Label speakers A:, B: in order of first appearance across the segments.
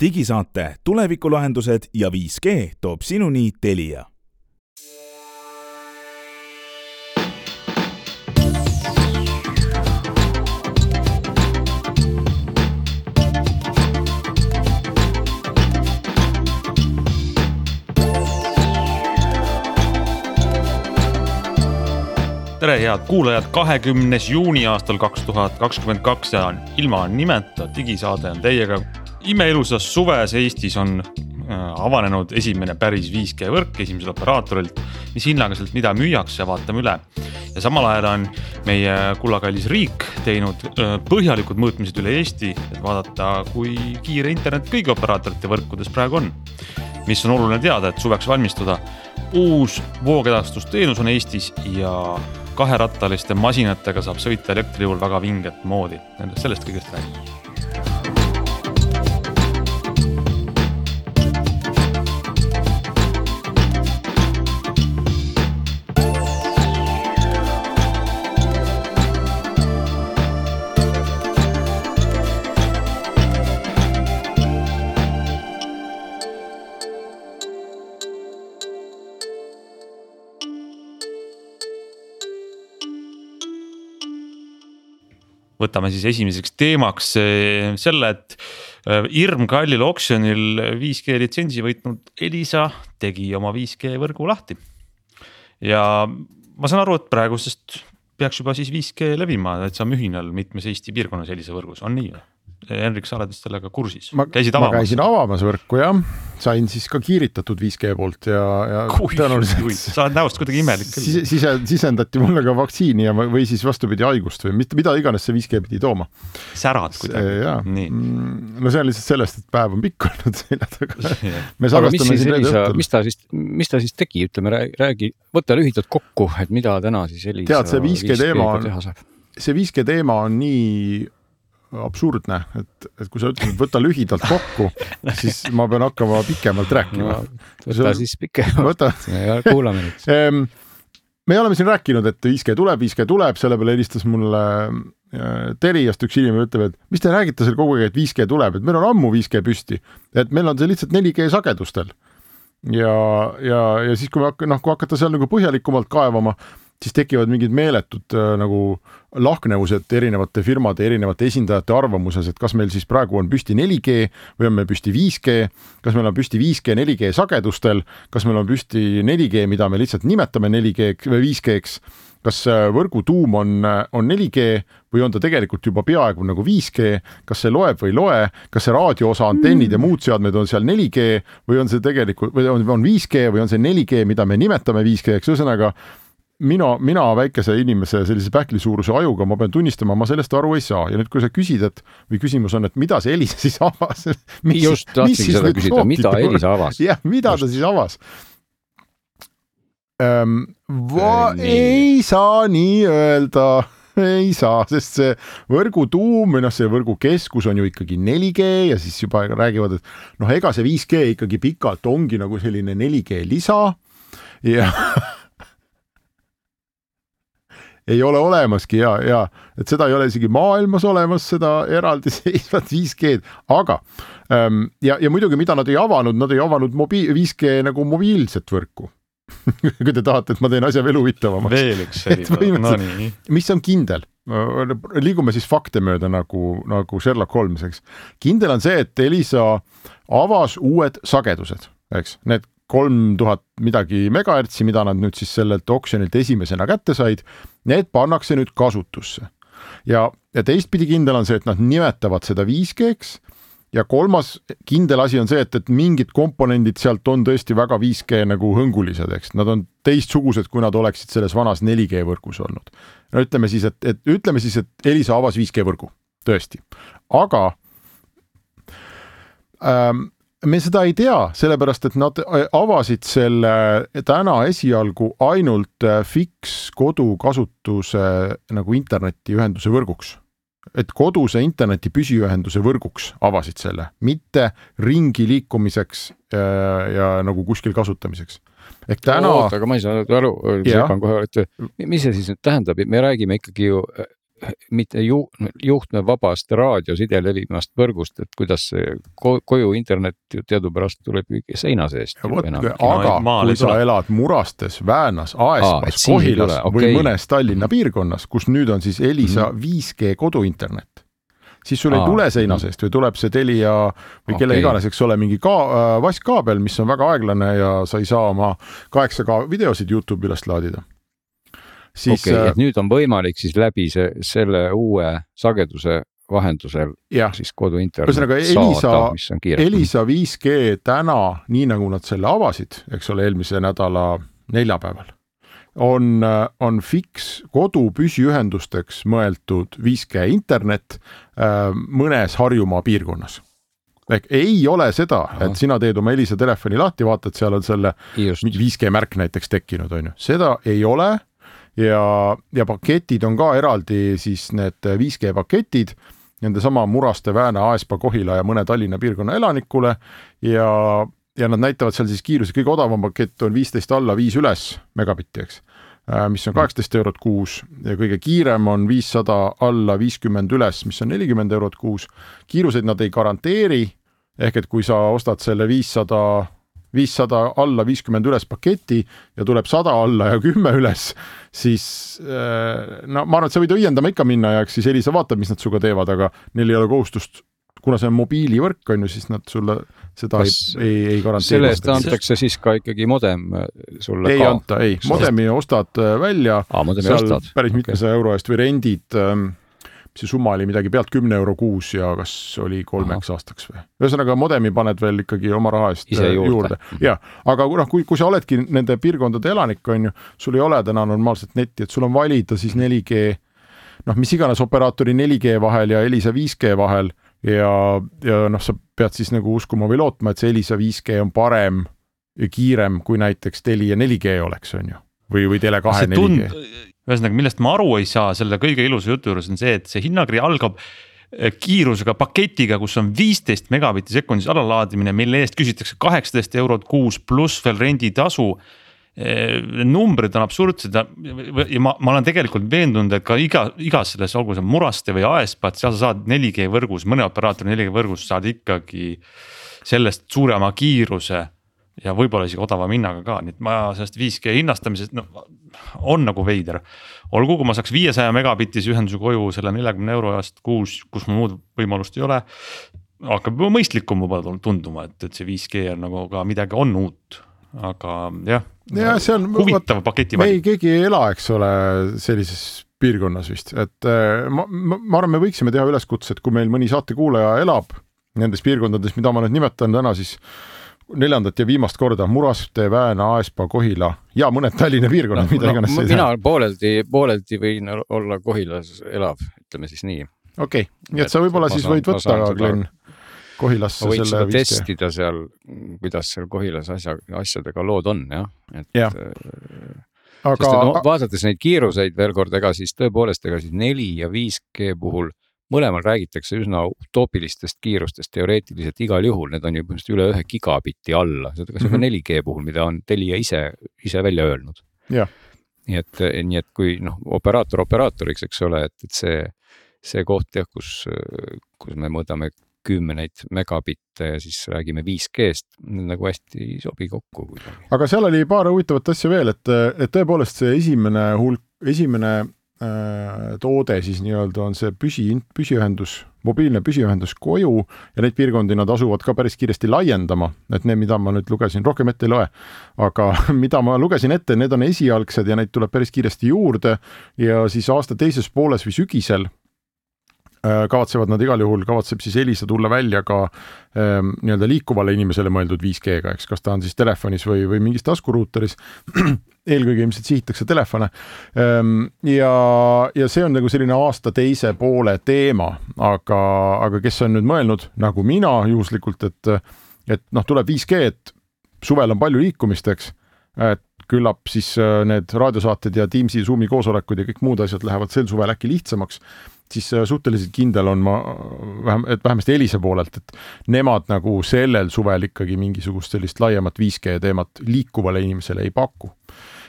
A: digisaate Tulevikulahendused ja 5G toob sinuni Telia
B: tere, head kuulajad, kahekümnes juuni aastal kaks tuhat kakskümmend kaks ja ilma nimeta digisaade on teiega. Imeilusas suves Eestis on äh, avanenud esimene päris 5G võrk esimesel operaatorilt, mis hinnaga sealt mida müüakse, vaatame üle. ja samal ajal on meie kullakallis riik teinud äh, põhjalikud mõõtmised üle Eesti, et vaadata, kui kiire internet kõigi operaatorite võrkudes praegu on. mis on oluline teada, et suveks valmistuda uus voogedastusteenus on Eestis ja kaherattaliste masinatega saab sõita elektri jõul väga vinget moodi, sellest kõigest räägime võtame siis esimeseks teemaks eh, selle, et eh, hirmkallil oksjonil 5G litsentsi võitnud Elisa tegi oma 5G võrgu lahti. ja ma saan aru, et praegusest peaks juba siis 5G levima täitsa mühinal mitmes Eesti piirkonnas Elisa võrgus, on nii või? Henrik, sa oled vist sellega kursis?
C: käisid avamas? ma käisin avamas võrku jah, sain siis ka kiiritatud 5G poolt ja, ja
B: kui, tõenäoliselt. sa oled näost kuidagi imelik küll.
C: Sise, sise, sisendati mulle ka vaktsiini ja, või siis vastupidi haigust või mitte, mida iganes see 5G pidi tooma.
B: särad kuidagi.
C: jaa, mm, no see on lihtsalt sellest, et päev on pikk olnud selja taga.
D: aga mis siis Elisa, mis ta siis, mis ta siis tegi, ütleme, räägi, võta lühidalt kokku, et mida täna siis Elisa.
C: tead, see 5G teema on, see 5G teema on nii absurdne, et, et kui sa ütled, võta lühidalt kokku siis ma pean hakkama pikemalt rääkima no,.
D: võta siis pikemalt, kuulame nüüd
C: me oleme siin rääkinud, et 5G tuleb, 5G tuleb, selle peale helistas mulle äh, Teliast üks inimene, ütleb, et mis te räägite seal kogu aeg, et 5G tuleb, et meil on ammu 5G püsti, et meil on see lihtsalt 4G sagedustel. ja, ja, ja siis, kui me hakka-, noh, kui hakata seal nagu põhjalikumalt kaevama, siis tekivad mingid meeletud äh, nagu lahknevused erinevate firmade, erinevate esindajate arvamuses, et kas meil siis praegu on püsti 4G või on meil püsti 5G, kas meil on püsti 5G, 4G sagedustel, kas meil on püsti 4G, mida me lihtsalt nimetame 4G või 5G-ks, kas äh, võrgu tuum on, äh, on 4G või on ta tegelikult juba peaaegu nagu 5G, kas see loeb või ei loe, kas see raadioosa antennid mm. ja muud seadmed on seal 4G või on see tegelikult või on, on 5G või on see 4G, mida me nimetame 5G-ks, ühesõnaga mina, mina väikese inimese sellise pähklisuuruse ajuga, ma pean tunnistama, ma sellest aru ei saa. Ja nüüd, kui sa küsid, et või küsimus on, et mida see Elisa siis avas?
D: Just tahtsingi seda küsida, mida Elisa avas?
C: jah, mida just. ta siis avas? Ähm,? Va- äh,, ei saa nii öelda. Ei saa, sest see võrgu tuum või noh, see võrgu keskus on ju ikkagi 4G ja siis juba räägivad, et noh, ega see 5G ikkagi pikalt ongi nagu selline 4G lisa. Ja ei ole olemaski ja, ja et seda ei ole isegi maailmas olemas, seda eraldiseisvat 5G-d, aga ähm, ja, ja muidugi, mida nad ei avanud, nad ei avanud mobiil, 5G nagu mobiilset võrku kui te tahate, et ma teen asja veel huvitavamaks.
B: veel üks selline, no nii.
C: mis on kindel? liigume siis fakte mööda nagu, nagu Sherlock Holmes, eks. kindel on see, et Elisa avas uued sagedused, eks, need kolm tuhat midagi megahertsi, mida nad nüüd siis sellelt oksjonilt esimesena kätte said, need pannakse nüüd kasutusse. ja, ja teistpidi kindel on see, et nad nimetavad seda 5G-ks ja kolmas kindel asi on see, et, et mingid komponendid sealt on tõesti väga 5G nagu hõngulised, eks nad on teistsugused, kui nad oleksid selles vanas 4G võrgus olnud. no ütleme siis, et, et ütleme siis, et Elisa avas 5G võrgu, tõesti, aga ähm, me seda ei tea, sellepärast et nad äh, avasid selle täna esialgu ainult äh, fiks kodukasutuse nagu internetiühenduse võrguks. et koduse interneti püsiühenduse võrguks avasid selle, mitte ringi liikumiseks ja, äh, ja nagu kuskil kasutamiseks. ehk täna.
D: aga ma ei saanud aru, segan kohe, et mis see siis nüüd tähendab, me räägime ikkagi ju mitte ju, juhtmevabast raadioside levimast võrgust, et kuidas see ko koju internet ju teadupärast tuleb seina seest.
C: aga kui sa elad Murastes, Väänas, Aespas, Kohilas okay. või mõnes Tallinna piirkonnas, kus nüüd on siis Elisa mm. 5G koduinternet siis sul Aa. ei tule seina seest või tuleb see Telia või kelle okay. iganes, eks ole, mingi ka äh, vasskaabel, mis on väga aeglane ja sa ei saa oma 8K videosid Youtube'i üles laadida
D: siis okay,. Äh, nüüd on võimalik siis läbi see, selle uue sageduse vahendusel ja. siis koduinternet
C: ühesõnaga Elisa, Elisa 5G täna, nii nagu nad selle avasid, eks ole, eelmise nädala neljapäeval, on, on fiks kodu püsiühendusteks mõeldud 5G internet äh, mõnes Harjumaa piirkonnas ehk ei ole seda, et sina teed oma Elisa telefoni lahti, vaatad, seal on selle mingi 5G märk näiteks tekkinud, on ju, seda ei ole ja, ja paketid on ka eraldi siis need 5G paketid nendesama Muraste, Vääna, Aespa, Kohila ja mõne Tallinna piirkonna elanikule ja, ja nad näitavad seal siis kiiruse, kõige odavam pakett on viisteist alla, viis üles megabitti, eks äh, mis on kaheksateist eurot kuus ja kõige kiirem on viissada alla viiskümmend üles, mis on nelikümmend eurot kuus. kiiruseid nad ei garanteeri, ehk et kui sa ostad selle viissada viissada alla, viiskümmend üles paketi ja tuleb sada alla ja kümme üles, siis äh, no ma arvan, et sa võid õiendama ikka minna ja eks siis Elisa vaatab, mis nad sinuga teevad, aga neil ei ole kohustust kuna see on mobiilivõrk, on ju, siis nad sulle seda Kas ei, ei, ei garanteeri.
D: selle eest antakse siis ka ikkagi modem äh, sulle
C: ei ka? ei anta, ei, modemi ostad äh, välja. päris mitmesaja okay. euro eest või rendid ähm, see summa oli midagi pealt kümne euro kuus ja kas oli kolmeks Aha. aastaks või? ühesõnaga modemi paned veel ikkagi oma raha eest Ise juurde, juurde.. Mhm. ja, aga noh, kui, kui sa oledki nende piirkondade elanik, on ju, sul ei ole täna normaalset netti, et sul on valida siis 4G, noh, mis iganes operaatori 4G vahel ja Elisa 5G vahel ja, ja noh, sa pead siis nagu uskuma või lootma, et see Elisa 5G on parem ja kiirem kui näiteks Telia 4G oleks, on ju, või, või Tele2 4G
B: ühesõnaga, millest ma aru ei saa selle kõige ilusa jutu juures on see, et see hinnakiri algab eh, kiirusega paketiga, kus on viisteist megabitti sekundis alalaadimine, mille eest küsitakse kaheksateist eurot kuus pluss veel renditasu. Eh, numbrid on absurdsed ja, ma, ma olen tegelikult veendunud, et ka iga, igas selles, olgu see Muraste või Aespa, et seal sa saad 4G võrgus, mõne operaatori 4G võrgus saad ikkagi sellest suurema kiiruse ja võib-olla isegi odavama hinnaga ka, nii et ma sellest 5G hinnastamisest no on nagu veider. olgu, kui ma saaks viiesaja megabitise ühenduse koju selle neljakümne euro eest kuus, kus mul muud võimalust ei ole. hakkab juba mõistlikum võib-olla tunduma, et, et see 5G on nagu ka midagi on uut, aga jah.
C: ja see on
B: huvitav paketi
C: valik. ei, keegi ei ela, eks ole, sellises piirkonnas vist, et äh, ma, ma, ma arvan, me võiksime teha üleskutse, et kui meil mõni saatekuulaja elab nendes piirkondades, mida ma nüüd nimetan täna, siis neljandat ja viimast korda Muraste, Vääna, Aespa, Kohila ja mõned Tallinna piirkonnad no,, mida no, iganes
D: mina pooleldi, pooleldi võin olla Kohilas elav, ütleme siis nii.
C: okei okay., nii et sa võib-olla siis võid võtta, Glen, Kohilasse
D: selle seda testida seal, kuidas seal Kohilas asja, asjadega lood on jah, et ja. Äh, aga no, vaadates neid kiiruseid veel kord, ega siis tõepoolest, ega siis neli ja 5G puhul mõlemal räägitakse üsna utoopilistest kiirustest teoreetiliselt igal juhul, need on ju põhimõtteliselt üle ühe gigabitti alla, seda kas või 4G mhm. puhul, mida on Telia ise, ise välja öelnud. nii et, nii et kui noh, operaator operaatoriks, eks ole, et, et see, see koht jah, kus, kus me mõõdame kümneid megabitte ja siis räägime 5G-st, nagu hästi ei sobi kokku
C: aga seal oli paar huvitavat asja veel, et, et tõepoolest see esimene hulk, esimene toode siis nii-öelda on see püsi, püsiühendus, mobiilne püsiühendus koju ja neid piirkondi nad asuvad ka päris kiiresti laiendama, et need, mida ma nüüd lugesin, rohkem ette ei loe, aga mida ma lugesin ette, need on esialgsed ja neid tuleb päris kiiresti juurde. Ja siis aasta teises pooles või sügisel Äh, kavatsevad nad igal juhul, kavatseb siis Elisa tulla välja ka ähm, nii-öelda liikuvale inimesele mõeldud 5G-ga, eks, kas ta on siis telefonis või, või mingis taskuruuteris. eelkõige ilmselt sihitakse telefone ähm,. ja, ja see on nagu selline aasta teise poole teema, aga, aga kes on nüüd mõelnud nagu mina juhuslikult, et, et noh, tuleb 5G, et suvel on palju liikumist, eks, et küllap siis äh, need raadiosaated ja Teamsi, Zoomi koosolekud ja kõik muud asjad lähevad sel suvel äkki lihtsamaks siis suhteliselt kindel on ma vähem, et vähemasti Elisa poolelt, et nemad nagu sellel suvel ikkagi mingisugust sellist laiemat 5G teemat liikuvale inimesele ei paku.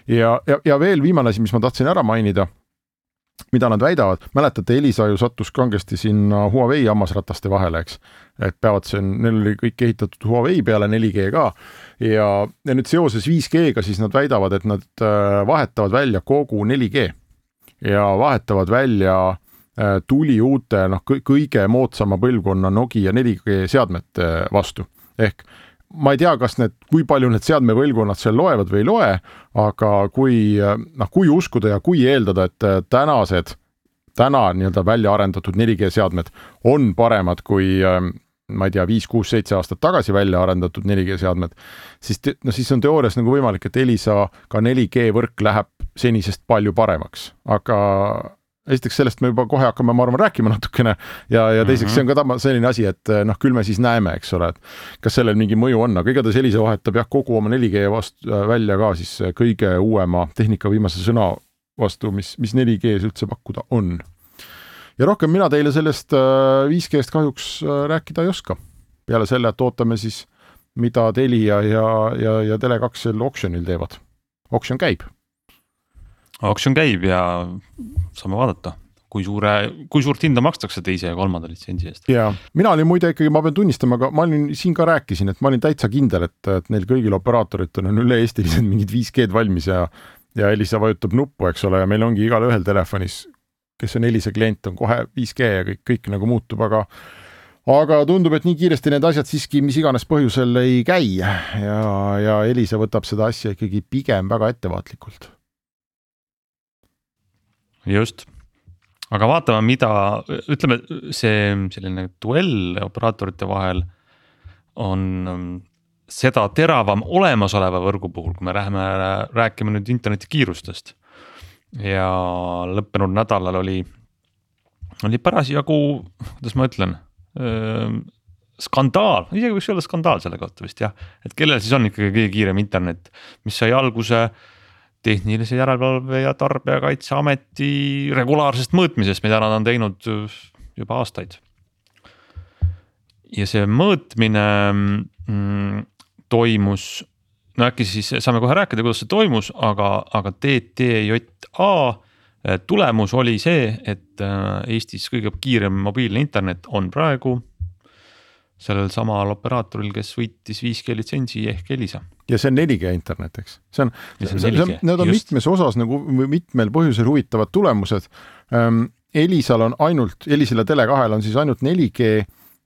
C: ja, ja, ja veel viimane asi, mis ma tahtsin ära mainida. mida nad väidavad, mäletate, Elisa ju sattus kangesti sinna Huawei hammasrataste vahele, eks. et peavad siin, neil oli kõik ehitatud Huawei peale 4G ka ja, ja nüüd seoses 5G-ga siis nad väidavad, et nad äh, vahetavad välja kogu 4G ja vahetavad välja äh, tuli uute noh, kõige moodsama põlvkonna Nokia 4G seadmete vastu. Ehk ma ei tea, kas need, kui palju need seadmepõlvkonnad seal loevad või ei loe, aga kui noh, kui uskuda ja kui eeldada, et tänased, täna nii-öelda välja arendatud 4G seadmed on paremad kui ma ei tea, viis, kuus, seitse aastat tagasi välja arendatud 4G seadmed, siis no siis on teoorias nagu võimalik, et Elisa ka 4G võrk läheb senisest palju paremaks, aga esiteks sellest me juba kohe hakkame, ma arvan, rääkima natukene ja, ja teiseks mm -hmm. see on ka tama, selline asi, et eh, noh, küll me siis näeme, eks ole, et kas sellel mingi mõju on, aga igatahes Elisa vahetab jah, kogu oma 4G vastu äh, välja ka siis kõige uuema tehnika viimase sõna vastu, mis, mis 4G-s üldse pakkuda on. ja rohkem mina teile sellest 5G-st äh, kahjuks äh, rääkida ei oska. peale selle, et ootame siis, mida Telia ja, ja, ja Tele2 sel oksjonil teevad. oksjon käib
B: oksjon käib ja saame vaadata, kui suure, kui suurt hinda makstakse teise ja kolmanda litsentsi eest.
C: ja mina olin muide ikkagi, ma pean tunnistama, aga ma olin siin ka rääkisin, et ma olin täitsa kindel, et, et neil kõigil operaatoritel on üle-eestilised mingid 5G-d valmis ja ja Elisa vajutab nuppu, eks ole, ja meil ongi igalühel telefonis, kes on Elisa klient, on kohe 5G ja kõik, kõik nagu muutub, aga aga tundub, et nii kiiresti need asjad siiski mis iganes põhjusel ei käi. Ja, ja Elisa võtab seda asja ikkagi pigem väga ettevaatlikult
B: just, aga vaatame, mida, ütleme, see selline duell operaatorite vahel on um, seda teravam olemasoleva võrgu puhul, kui me läheme rääkima nüüd internetikiirustest. ja lõppenud nädalal oli, oli parasjagu, kuidas ma ütlen skandaal, isegi võiks öelda skandaal selle kohta vist jah, et kellel siis on ikkagi kõige kiirem internet, mis sai alguse? äh, tehnilise järelevalve ja Tarbijakaitseameti regulaarsest mõõtmisest, mida nad on teinud äh, juba aastaid. ja see mõõtmine mm, toimus, no äkki siis saame kohe rääkida, kuidas see toimus, aga, aga TTJA äh, tulemus oli see, et äh, Eestis kõige kiirem mobiilne internet on praegu sellel samal operaatoril, kes võitis 5G litsentsi ehk Elisa.
C: ja see on 4G internet, eks, see on, need on just. mitmes osas nagu mitmel põhjusel huvitavad tulemused ähm,. Elisal on ainult, Elisal ja Tele2-l on siis ainult 4G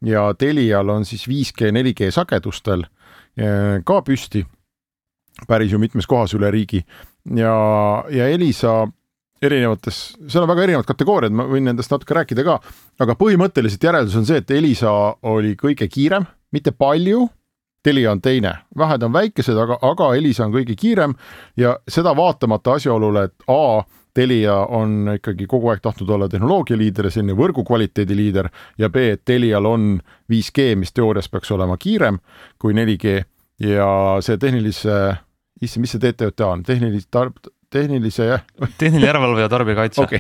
C: ja Telial on siis 5G, 4G sagedustel äh, ka püsti päris ju mitmes kohas üle riigi ja, ja Elisa erinevates, seal on väga erinevad kategooriad, ma võin nendest natuke rääkida ka, aga põhimõtteliselt järeldus on see, et Elisa oli kõige kiirem, mitte palju. Telia on teine, vahed on väikesed, aga, aga Elisa on kõige kiirem ja seda vaatamata asjaolule, et A Telia on ikkagi kogu aeg tahtnud olla tehnoloogia liider ja selline võrgu kvaliteedi liider ja B, et Telial on 5G, mis teoorias peaks olema kiirem kui 4G ja see tehnilise, issand, mis see TTJA on, tehnilise tarb-, tehnilise
B: tehniline järelevalve ja tarbijakaitse.
C: Okay.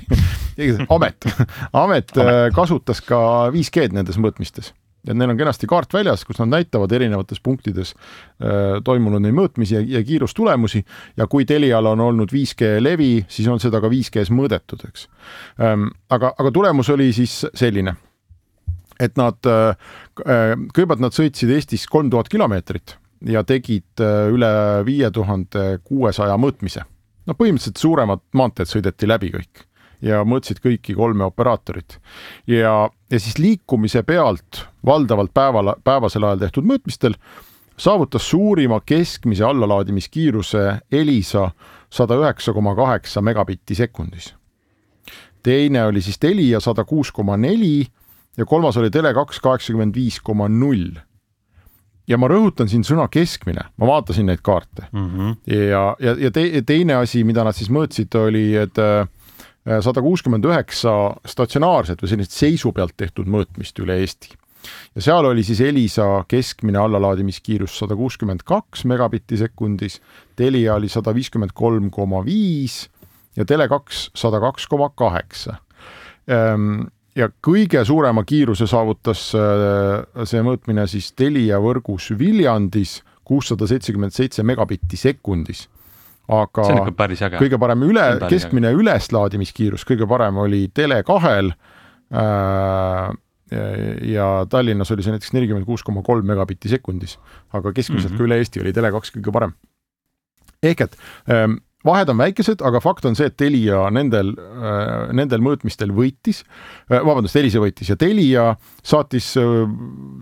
C: amet, amet äh, kasutas ka 5G-d nendes mõõtmistes. Et neil on kenasti kaart väljas, kus nad näitavad erinevates punktides äh, toimunud neid mõõtmisi ja, ja kiirustulemusi. Ja kui Telial on olnud 5G levi, siis on seda ka 5G-s mõõdetud, eks. Ähm,. aga, aga tulemus oli siis selline, et nad äh,, äh kõigepealt nad sõitsid Eestis kolm tuhat kilomeetrit ja tegid äh, üle viie tuhande kuuesaja mõõtmise no põhimõtteliselt suuremad maanteed sõideti läbi kõik ja mõõtsid kõiki kolme operaatorit. ja, ja siis liikumise pealt valdavalt päeval, päevasel ajal tehtud mõõtmistel saavutas suurima keskmise allalaadimiskiiruse Elisa sada üheksa koma kaheksa megabitti sekundis. teine oli siis Telia sada kuus koma neli ja kolmas oli Tele2 kaheksakümmend viis koma null ja ma rõhutan siin sõna keskmine, ma vaatasin neid kaarte mm -hmm. ja, ja, ja te, teine asi, mida nad siis mõõtsid, oli, et äh, sada kuuskümmend üheksa statsionaarset või sellist seisu pealt tehtud mõõtmist üle Eesti. ja seal oli siis Elisa keskmine allalaadimiskiirus sada kuuskümmend kaks megabitti sekundis, Telia oli sada viiskümmend kolm koma viis ja Tele2 sada kaks koma kaheksa ehm, ja kõige suurema kiiruse saavutas äh, see mõõtmine siis Telia võrgus Viljandis kuussada seitsekümmend seitse megabitti sekundis. aga kõige parem üle, keskmine äge. üleslaadimiskiirus, kõige parem oli Tele2-l äh, ja Tallinnas oli see näiteks nelikümmend kuus koma kolm megabitti sekundis, aga keskmiselt mm -hmm. ka üle Eesti oli Tele2 kõige parem. ehk et ähm, vahed on väikesed, aga fakt on see, et Telia nendel, äh, nendel mõõtmistel võitis, äh, vabandust, Elisa võitis ja Telia saatis, äh,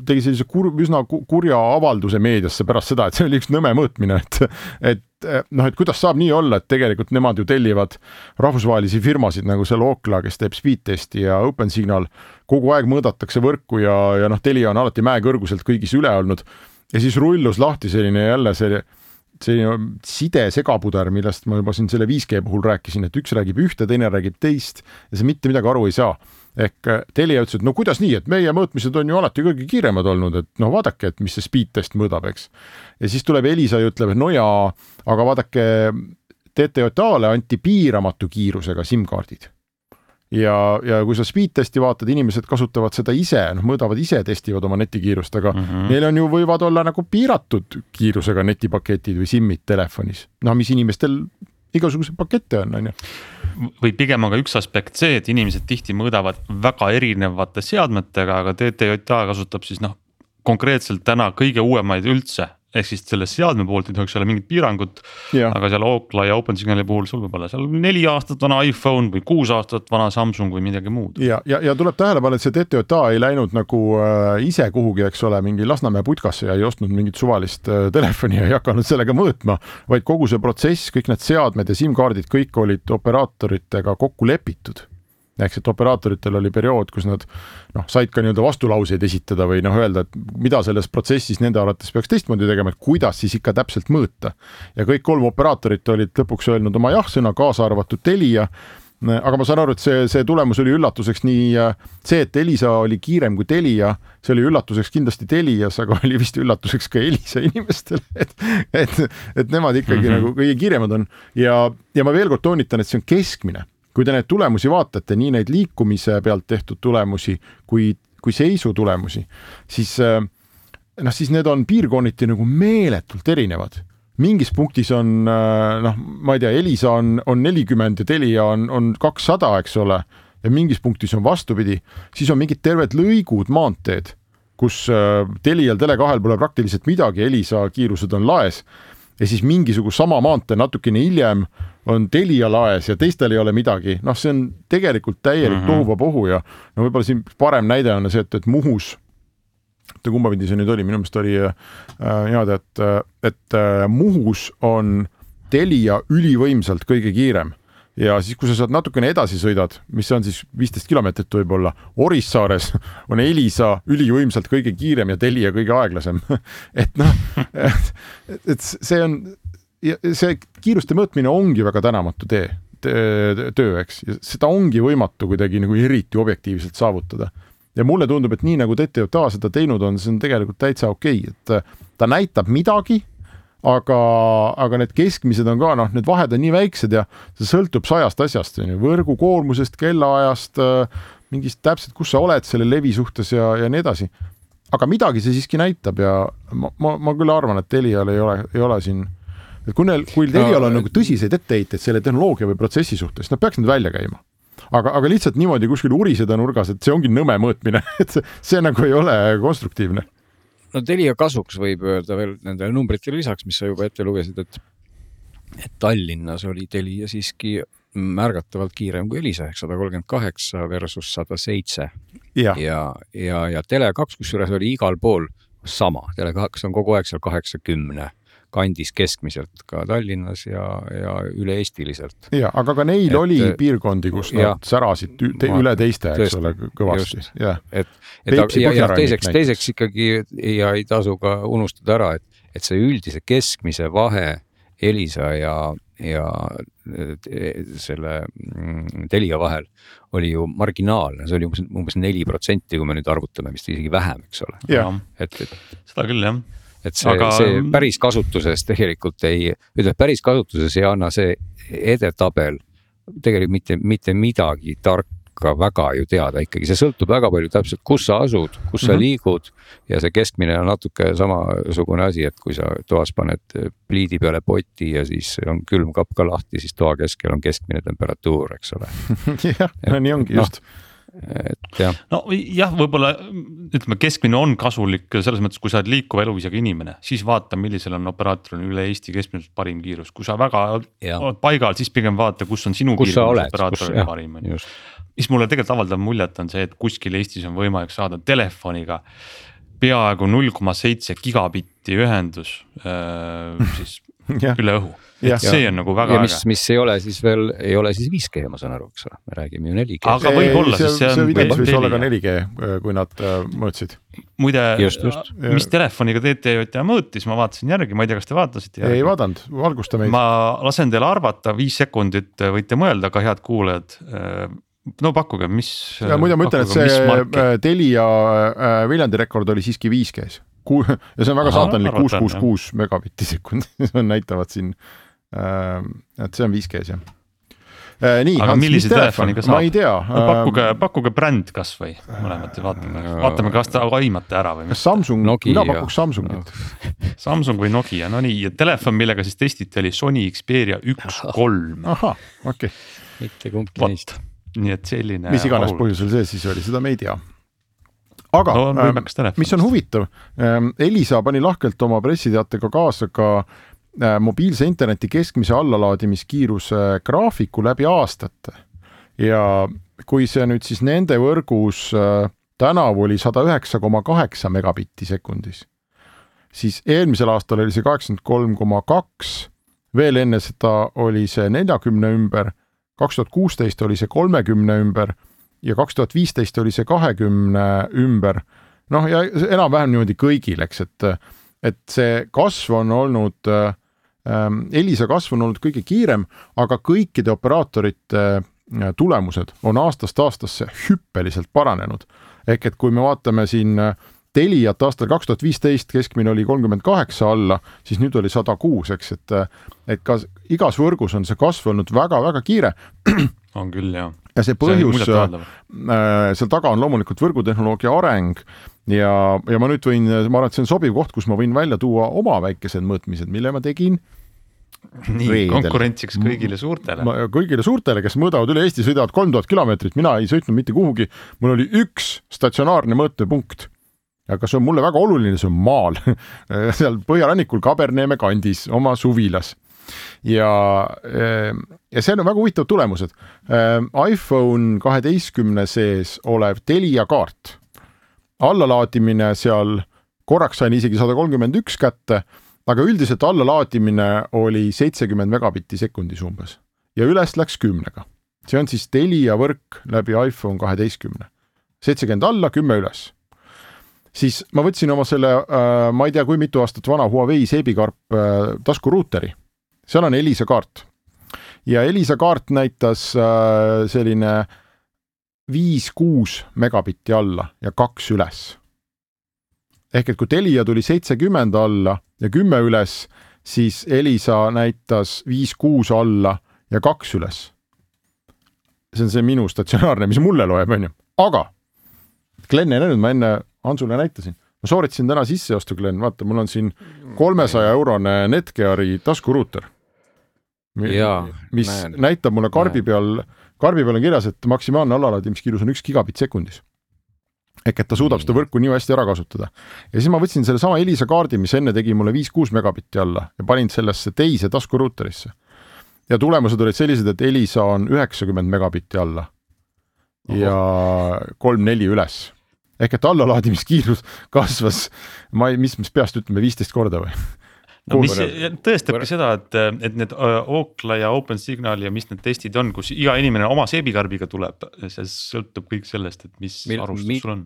C: tegi sellise kur-, üsna kurja avalduse meediasse pärast seda, et see oli üks nõme mõõtmine, et, et noh, et kuidas saab nii olla, et tegelikult nemad ju tellivad rahvusvahelisi firmasid nagu see Ookla, kes teeb speed testi ja OpenSignal, kogu aeg mõõdetakse võrku ja, ja noh, Telia on alati mäekõrguselt kõigis üle olnud. Ja siis rullus lahti selline jälle see selline side segapuder, millest ma juba siin selle 5G puhul rääkisin, et üks räägib ühte, teine räägib teist ja sa mitte midagi aru ei saa. ehk äh, Telia ütles, et no kuidas nii, et meie mõõtmised on ju alati kõige kiiremad olnud, et noh, vaadake, et mis see speed test mõõdab, eks. ja siis tuleb Elisa ja ütleb, et no jaa, aga vaadake, TTJA-le anti piiramatu kiirusega SIM-kaardid ja, ja kui sa speed testi vaatad, inimesed kasutavad seda ise, noh, mõõdavad ise, testivad oma netikiirust, aga mm -hmm. neil on ju, võivad olla nagu piiratud kiirusega netipaketid või SIM-id telefonis, no mis inimestel igasuguseid pakette on, on ju.
B: või pigem aga üks aspekt see, et inimesed tihti mõõdavad väga erinevate seadmetega, aga TTJA kasutab siis noh, konkreetselt täna kõige uuemaid üldse ehk siis selle seadme poolt ei tohiks olla mingit piirangut. aga seal Ookla ja OpenSignali puhul sul võib olla seal neli aastat vana iPhone või kuus aastat vana Samsung või midagi muud.
C: ja, ja, ja tuleb tähele panna, et see TTJA ei läinud nagu äh, ise kuhugi, eks ole, mingi Lasnamäe putkasse ja ei ostnud mingit suvalist äh, telefoni ja ei hakanud sellega mõõtma, vaid kogu see protsess, kõik need seadmed ja SIM-kaardid, kõik olid operaatoritega kokku lepitud ehk et operaatoritel oli periood, kus nad noh, said ka nii-öelda vastulauseid esitada või noh, öelda, et mida selles protsessis nende arvates peaks teistmoodi tegema, et kuidas siis ikka täpselt mõõta. ja kõik kolm operaatorit olid lõpuks öelnud oma jah-sõna, kaasa arvatud Telia aga ma saan aru, et see, see tulemus oli üllatuseks nii see, et Elisa oli kiirem kui Telia, see oli üllatuseks kindlasti Telias, aga oli vist üllatuseks ka Elisa inimestele, et, et, et nemad ikkagi mm -hmm. nagu kõige kiiremad on ja, ja ma veel kord toonitan, et see on keskmine kui te neid tulemusi vaatate, nii neid liikumise pealt tehtud tulemusi kui, kui seisu tulemusi, siis äh, noh, siis need on piirkonniti nagu meeletult erinevad. mingis punktis on äh, noh, ma ei tea, Elisa on, on nelikümmend ja Telia on, on kakssada, eks ole, ja mingis punktis on vastupidi, siis on mingid terved lõigud maanteed, kus äh, Telial, Tele2-l pole praktiliselt midagi, Elisa kiirused on laes ja siis mingisugust sama maantee natukene hiljem on Telia laes ja teistel ei ole midagi, noh, see on tegelikult täielik mm -hmm. tohuvabohu ja no võib-olla siin parem näide on see, et, et Muhus oota, kumba pidi see nüüd oli, minu meelest oli äh, niimoodi, et, et äh, Muhus on Telia ülivõimsalt kõige kiirem. Ja siis, kui sa sealt natukene edasi sõidad, mis on siis viisteist kilomeetrit võib-olla, Orissaares on Elisa ülivõimsalt kõige kiirem ja Telia kõige aeglasem. Et noh, et see on ja see kiiruste mõõtmine ongi väga tänamatu tee, töö, eks, seda ongi võimatu kuidagi nagu eriti objektiivselt saavutada. ja mulle tundub, et nii nagu TTJA seda teinud on, see on tegelikult täitsa okei okay., et ta näitab midagi, aga, aga need keskmised on ka noh, need vahed on nii väiksed ja see sõltub sajast asjast, on ju, võrgu koormusest, kellaajast, mingist täpselt, kus sa oled selle levi suhtes ja, ja nii edasi. aga midagi see siiski näitab ja ma, ma, ma küll arvan, et Telial ei ole, ei ole siin et kui neil, kui Telial on nagu tõsiseid etteheiteid selle tehnoloogia või protsessi suhtes, nad peaks need välja käima. aga, aga lihtsalt niimoodi kuskil uriseda nurgas, et see ongi nõme mõõtmine et see, see nagu ei ole konstruktiivne.
D: no Telia kasuks võib öelda veel nendele numbritele lisaks, mis sa juba ette lugesid, et et Tallinnas oli Telia siiski märgatavalt kiirem kui Elisa ehk sada kolmkümmend kaheksa versus sada seitse. ja, ja, ja, ja Tele2 kusjuures oli igal pool sama, Tele2 on kogu aeg seal kaheksakümne kandis keskmiselt ka Tallinnas ja, ja üle-eestiliselt.
C: ja, aga ka neil et, oli piirkondi, kus nad ja, särasid te, üle teiste, eks ole, kõvasti, jah.
D: et, et Peipsi ja, ja teiseks, teiseks ikkagi ja ei tasu ka unustada ära, et, et see üldise keskmise vahe Elisa ja, ja selle mm, Telia vahel oli ju marginaalne, see oli umbes, umbes neli protsenti, kui me nüüd arvutame, vist isegi vähem, eks ole.
B: et, et seda küll jah
D: et see Aga..., see päris kasutuses tegelikult ei, ütleme päris kasutuses ei anna see edetabel tegelikult mitte, mitte midagi tark, ka väga ju teada ikkagi, see sõltub väga palju täpselt, kus sa asud, kus mm -hmm. sa liigud. ja see keskmine on natuke samasugune asi, et kui sa toas paned pliidi peale poti ja siis on külmkapp ka lahti, siis toa keskel on keskmine temperatuur, eks ole
C: jah, no nii ongi no, just
B: et jah. nojah, võib-olla ütleme, keskmine on kasulik selles mõttes, kui sa oled liikuva eluviisiga inimene, siis vaata, millisel on operaatoril üle Eesti keskmiselt parim kiirus, kui sa väga ja. oled paigal, siis pigem vaata, kus on sinu kus kiirus operaatoril parim on ju. mis mulle tegelikult avaldab muljet, on see, et kuskil Eestis on võimalik saada telefoniga peaaegu null koma seitse gigabitti ühendus äh, siis üle õhu et see on nagu väga
D: ja mis, mis ei ole siis veel, ei ole siis 5G, ma saan aru, eks ole, me räägime ju 4G.
B: aga võib-olla, sest see on.
C: see videos võis olla ka 4G, kui nad äh, mõõtsid.
B: muide, mis telefoniga TTJA mõõtis, ma vaatasin järgi, ma ei tea, kas te vaatasite?
C: ei vaadanud, valgusta meid.
B: ma lasen teile arvata, viis sekundit võite mõelda, ka head kuulajad no pakkuge, mis.
C: ja muide, ma ütlen, et see äh, Telia äh, Viljandi rekord oli siiski 5G-s. ja see on väga saatanlik, kuus, kuus, kuus megabitti sekundis näitavad siin Äh, et see on 5G-s jah
B: äh, nii, aga Hans, telefoniga saab?
C: ma ei tea
B: no,. pakkuge, pakkuge bränd kasvõi mõlemat ja vaatame, vaatame, kas te aimate ära või.
C: kas Samsung, mina pakuks Samsungit
B: Samsung või Nokia, no nii, ja telefon, millega siis testiti, oli Sony Xperia üks kolm.
C: ahah, okei okay..
D: mitte kumbki neist.
B: nii et selline.
C: mis iganes põhjusel see siis oli, seda me ei tea aga no, äh, mis on huvitav äh,, Elisa pani lahkelt oma pressiteatega kaasa ka Äh, mobiilse interneti keskmise allalaadimiskiiruse graafiku läbi aastate ja kui see nüüd siis nende võrgus äh, tänavu oli sada üheksa koma kaheksa megabitti sekundis, siis eelmisel aastal oli see kaheksakümmend kolm koma kaks, veel enne seda oli see neljakümne ümber, kaks tuhat kuusteist oli see kolmekümne ümber ja kaks tuhat viisteist oli see kahekümne ümber. noh, ja enam-vähem niimoodi kõigil, eks, et, et see kasv on olnud äh, Elisa kasv on olnud kõige kiirem, aga kõikide operaatorite äh, tulemused on aastast aastasse hüppeliselt paranenud. ehk et kui me vaatame siin äh, Teliat aastal kaks tuhat viisteist keskmine oli kolmkümmend kaheksa alla, siis nüüd oli sada kuus, eks, et, äh, et ka igas võrgus on see kasv olnud väga-väga kiire.
B: on küll, jah.
C: ja see põhjus, seal taga on loomulikult võrgutehnoloogia areng ja, ja ma nüüd võin, ma arvan, et see on sobiv koht, kus ma võin välja tuua oma väikesed mõõtmised, mille ma tegin
B: nii reedel. konkurentsiks kõigile suurtele.
C: kõigile suurtele, kes mõõdavad üle Eesti, sõidavad kolm tuhat kilomeetrit, mina ei sõitnud mitte kuhugi, mul oli üks statsionaarne mõõtepunkt. aga see on mulle väga oluline, see on maal seal põhjarannikul Kaberneeme kandis oma suvilas ja, ja seal on väga huvitavad tulemused. iPhone kaheteistkümne sees olev Telia kaart allalaadimine seal, korraks sain isegi sada kolmkümmend üks kätte, aga üldiselt allalaadimine oli seitsekümmend megabitti sekundis umbes ja üles läks kümnega. see on siis Telia võrk läbi iPhone kaheteistkümne, seitsekümmend alla, kümme üles siis ma võtsin oma selle äh,, ma ei tea, kui mitu aastat vana Huawei seebikarp äh, taskuruuteri, seal on Elisa kaart. ja Elisa kaart näitas äh, selline äh, viis-kuus megabitti alla ja kaks üles. ehk et kui Telia tuli seitsekümmend alla ja kümme üles, siis Elisa näitas viis-kuus alla ja kaks üles. see on see minu statsionaarne, mis mulle loeb, onju, aga Glen ei näinud, ma enne Hansule näitasin, ma sooritasin täna sisseostu, Glen, vaata, mul on siin kolmesaja eurone Netgeari taskuruuter. mis näen. näitab mulle karbi näen. peal karbi peal on kirjas, et maksimaalne allalaadimiskiirus on üks gigabitt sekundis. ehk et ta suudab seda võrku nii hästi ära kasutada. ja siis ma võtsin sellesama Elisa kaardi, mis enne tegi mulle viis-kuus megabitti alla ja panin sellesse teise taskuruuterisse. ja tulemused olid sellised, et Elisa on üheksakümmend megabitti alla ja kolm-neli üles ehk et allalaadimiskiirus kasvas, ma ei, mis, mis peast ütleme, viisteist korda või
B: no mis tõestabki seda, et, et need Ookla ja OpenSignal ja mis need testid on, kus iga inimene oma seebikarbiga tuleb, see sõltub kõik sellest, et mis Mil, arvustus mi, sul on.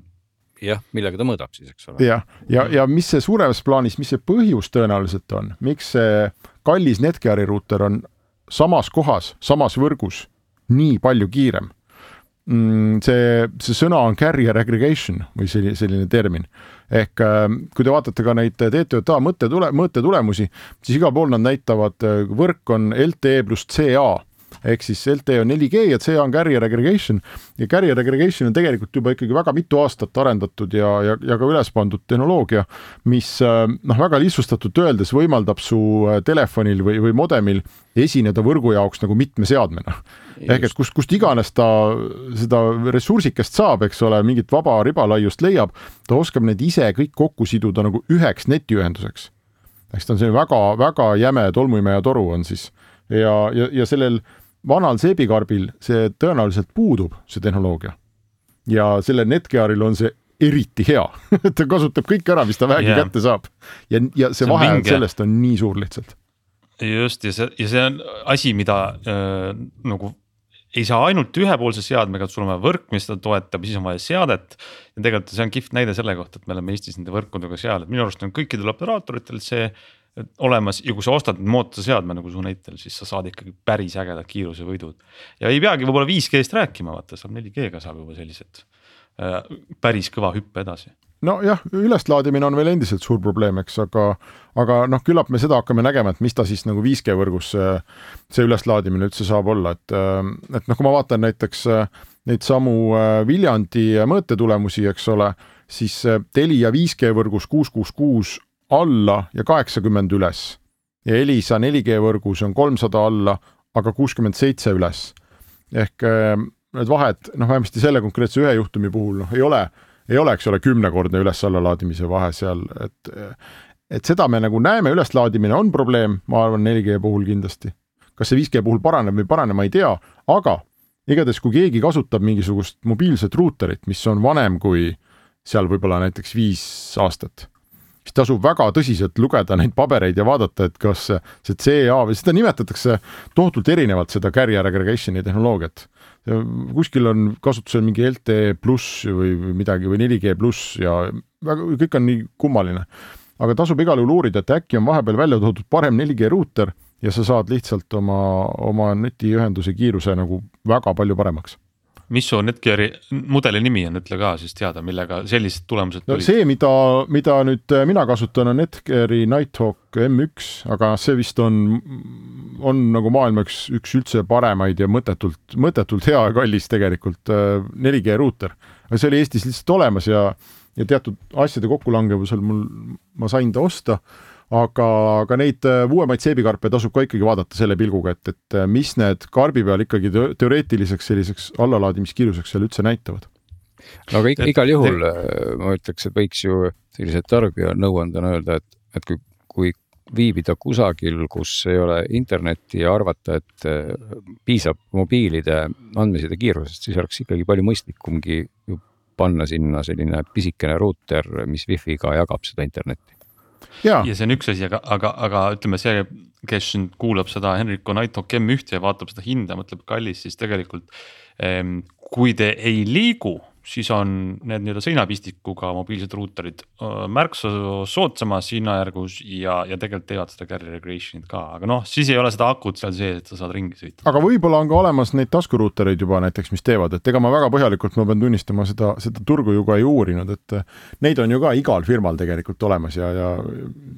D: jah, millega ta mõõdab siis, eks ole.
C: jah, ja, ja, ja mis see suuremas plaanis, mis see põhjus tõenäoliselt on, miks see kallis Netgeari ruuter on samas kohas, samas võrgus nii palju kiirem Mm, see, see sõna on carrier aggregation või selline, selline termin. Ehk äh, kui te vaatate ka neid TTJA mõttetule, mõõtetulemusi, siis igal pool nad näitavad, äh, võrk on LTE pluss CA ehk siis LTE on 4G ja CA on carrier aggregation ja carrier aggregation on tegelikult juba ikkagi väga mitu aastat arendatud ja, ja, ja ka üles pandud tehnoloogia, mis noh, väga lihtsustatult öeldes võimaldab su telefonil või, või modemil esineda võrgu jaoks nagu mitme seadmena. ehk et kust, kust iganes ta seda ressursikest saab, eks ole, mingit vaba ribalaiust leiab, ta oskab need ise kõik kokku siduda nagu üheks netiühenduseks. eks ta on selline väga-väga jäme tolmuimeja toru on siis ja, ja, ja sellel vanal seebikarbil see tõenäoliselt puudub, see tehnoloogia. ja sellel Netgearil on see eriti hea ta kasutab kõik ära, mis ta vähegi yeah. kätte saab. ja, ja see, see vahe mingi... sellest on nii suur lihtsalt.
B: just ja see, ja see on asi, mida äh, nagu ei saa ainult ühepoolse seadmega, et sul on vaja võrk, mis seda toetab, siis on vaja seadet. ja tegelikult see on kihvt näide selle kohta, et me oleme Eestis nende võrkudega seal, et minu arust on kõikidel operaatoritel see olemas ja kui sa ostad mootorseadme nagu su näitel, siis sa saad ikkagi päris ägedad kiirusevõidud. ja ei peagi võib-olla 5G-st rääkima, vaata saab 4G-ga saab juba sellised äh, päris kõva hüppe edasi
C: nojah, üleslaadimine on veel endiselt suur probleem, eks, aga, aga noh, küllap me seda hakkame nägema, et mis ta siis nagu 5G võrgus see, see üleslaadimine üldse saab olla, et, et noh, kui ma vaatan näiteks äh, neid samu äh, Viljandi mõõtetulemusi, eks ole, siis Telia 5G võrgus kuus, kuus, kuus alla ja kaheksakümmend üles ja Elisa 4G võrgus on kolmsada alla, aga kuuskümmend seitse üles. ehk äh, need vahed, noh, vähemasti selle konkreetse ühe juhtumi puhul noh, ei ole, ei ole, eks ole, kümnekordne üles-alla laadimise vahe seal, et et seda me nagu näeme, üleslaadimine on probleem, ma arvan, 4G puhul kindlasti. kas see 5G puhul paraneb või ei parane, ma ei tea, aga igatahes, kui keegi kasutab mingisugust mobiilset ruuterit, mis on vanem kui seal võib-olla näiteks viis aastat siis tasub väga tõsiselt lugeda neid pabereid ja vaadata, et kas see CA või seda nimetatakse tohutult erinevalt, seda carrier aggregation'i tehnoloogiat. kuskil on kasutusel mingi LTE pluss või midagi või 4G pluss ja väga, kõik on nii kummaline. aga tasub igal juhul uurida, et äkki on vahepeal välja toodud parem 4G ruuter ja sa saad lihtsalt oma, oma netiühenduse kiiruse nagu väga palju paremaks
B: mis su Netgeari mudeli nimi on, ütle ka siis teada, millega sellised tulemused
C: tulid no,? see, mida, mida nüüd äh, mina kasutan, on Netgeari Nighthawk M1, aga see vist on, on nagu maailma üks, üks üldse paremaid ja mõttetult, mõttetult hea ja kallis tegelikult 4G äh, ruuter. aga see oli Eestis lihtsalt olemas ja, ja teatud asjade kokkulangevusel mul, ma sain ta osta aga, aga neid äh, uuemaid seebikarpe tasub ka ikkagi vaadata selle pilguga, et, et äh, mis need karbi peal ikkagi teoreetiliseks selliseks allalaadimiskiiruseks seal üldse näitavad.
D: no aga igal, igal juhul äh, ma ütleks, et võiks ju sellise tarbija nõuandena öelda, et, et kui, kui viibida kusagil, kus ei ole internetti ja arvata, et piisab mobiilide andmeside kiirusest, siis oleks ikkagi palju mõistlikumgi panna sinna selline pisikene ruuter, mis wifi'ga jagab seda internetti
B: ja see on üks asi, aga, aga, aga ütleme, see, kes nüüd kuulab seda Henrico Nighthawk M1 ja vaatab seda hinda, mõtleb kallis, siis tegelikult. Ehm, kui te ei liigu siis on need nii-öelda seinapistikuga mobiilsed ruuterid märksa soodsamas hinnajärgus ja, ja tegelikult teevad seda carrier aggregation'it ka, aga noh, siis ei ole seda akut seal sees, et sa saad ringi sõita.
C: aga võib-olla on ka olemas neid taskuruutereid juba näiteks, mis teevad, et ega ma väga põhjalikult, ma pean tunnistama, seda, seda turgu ju ka ei uurinud, et neid on ju ka igal firmal tegelikult olemas ja, ja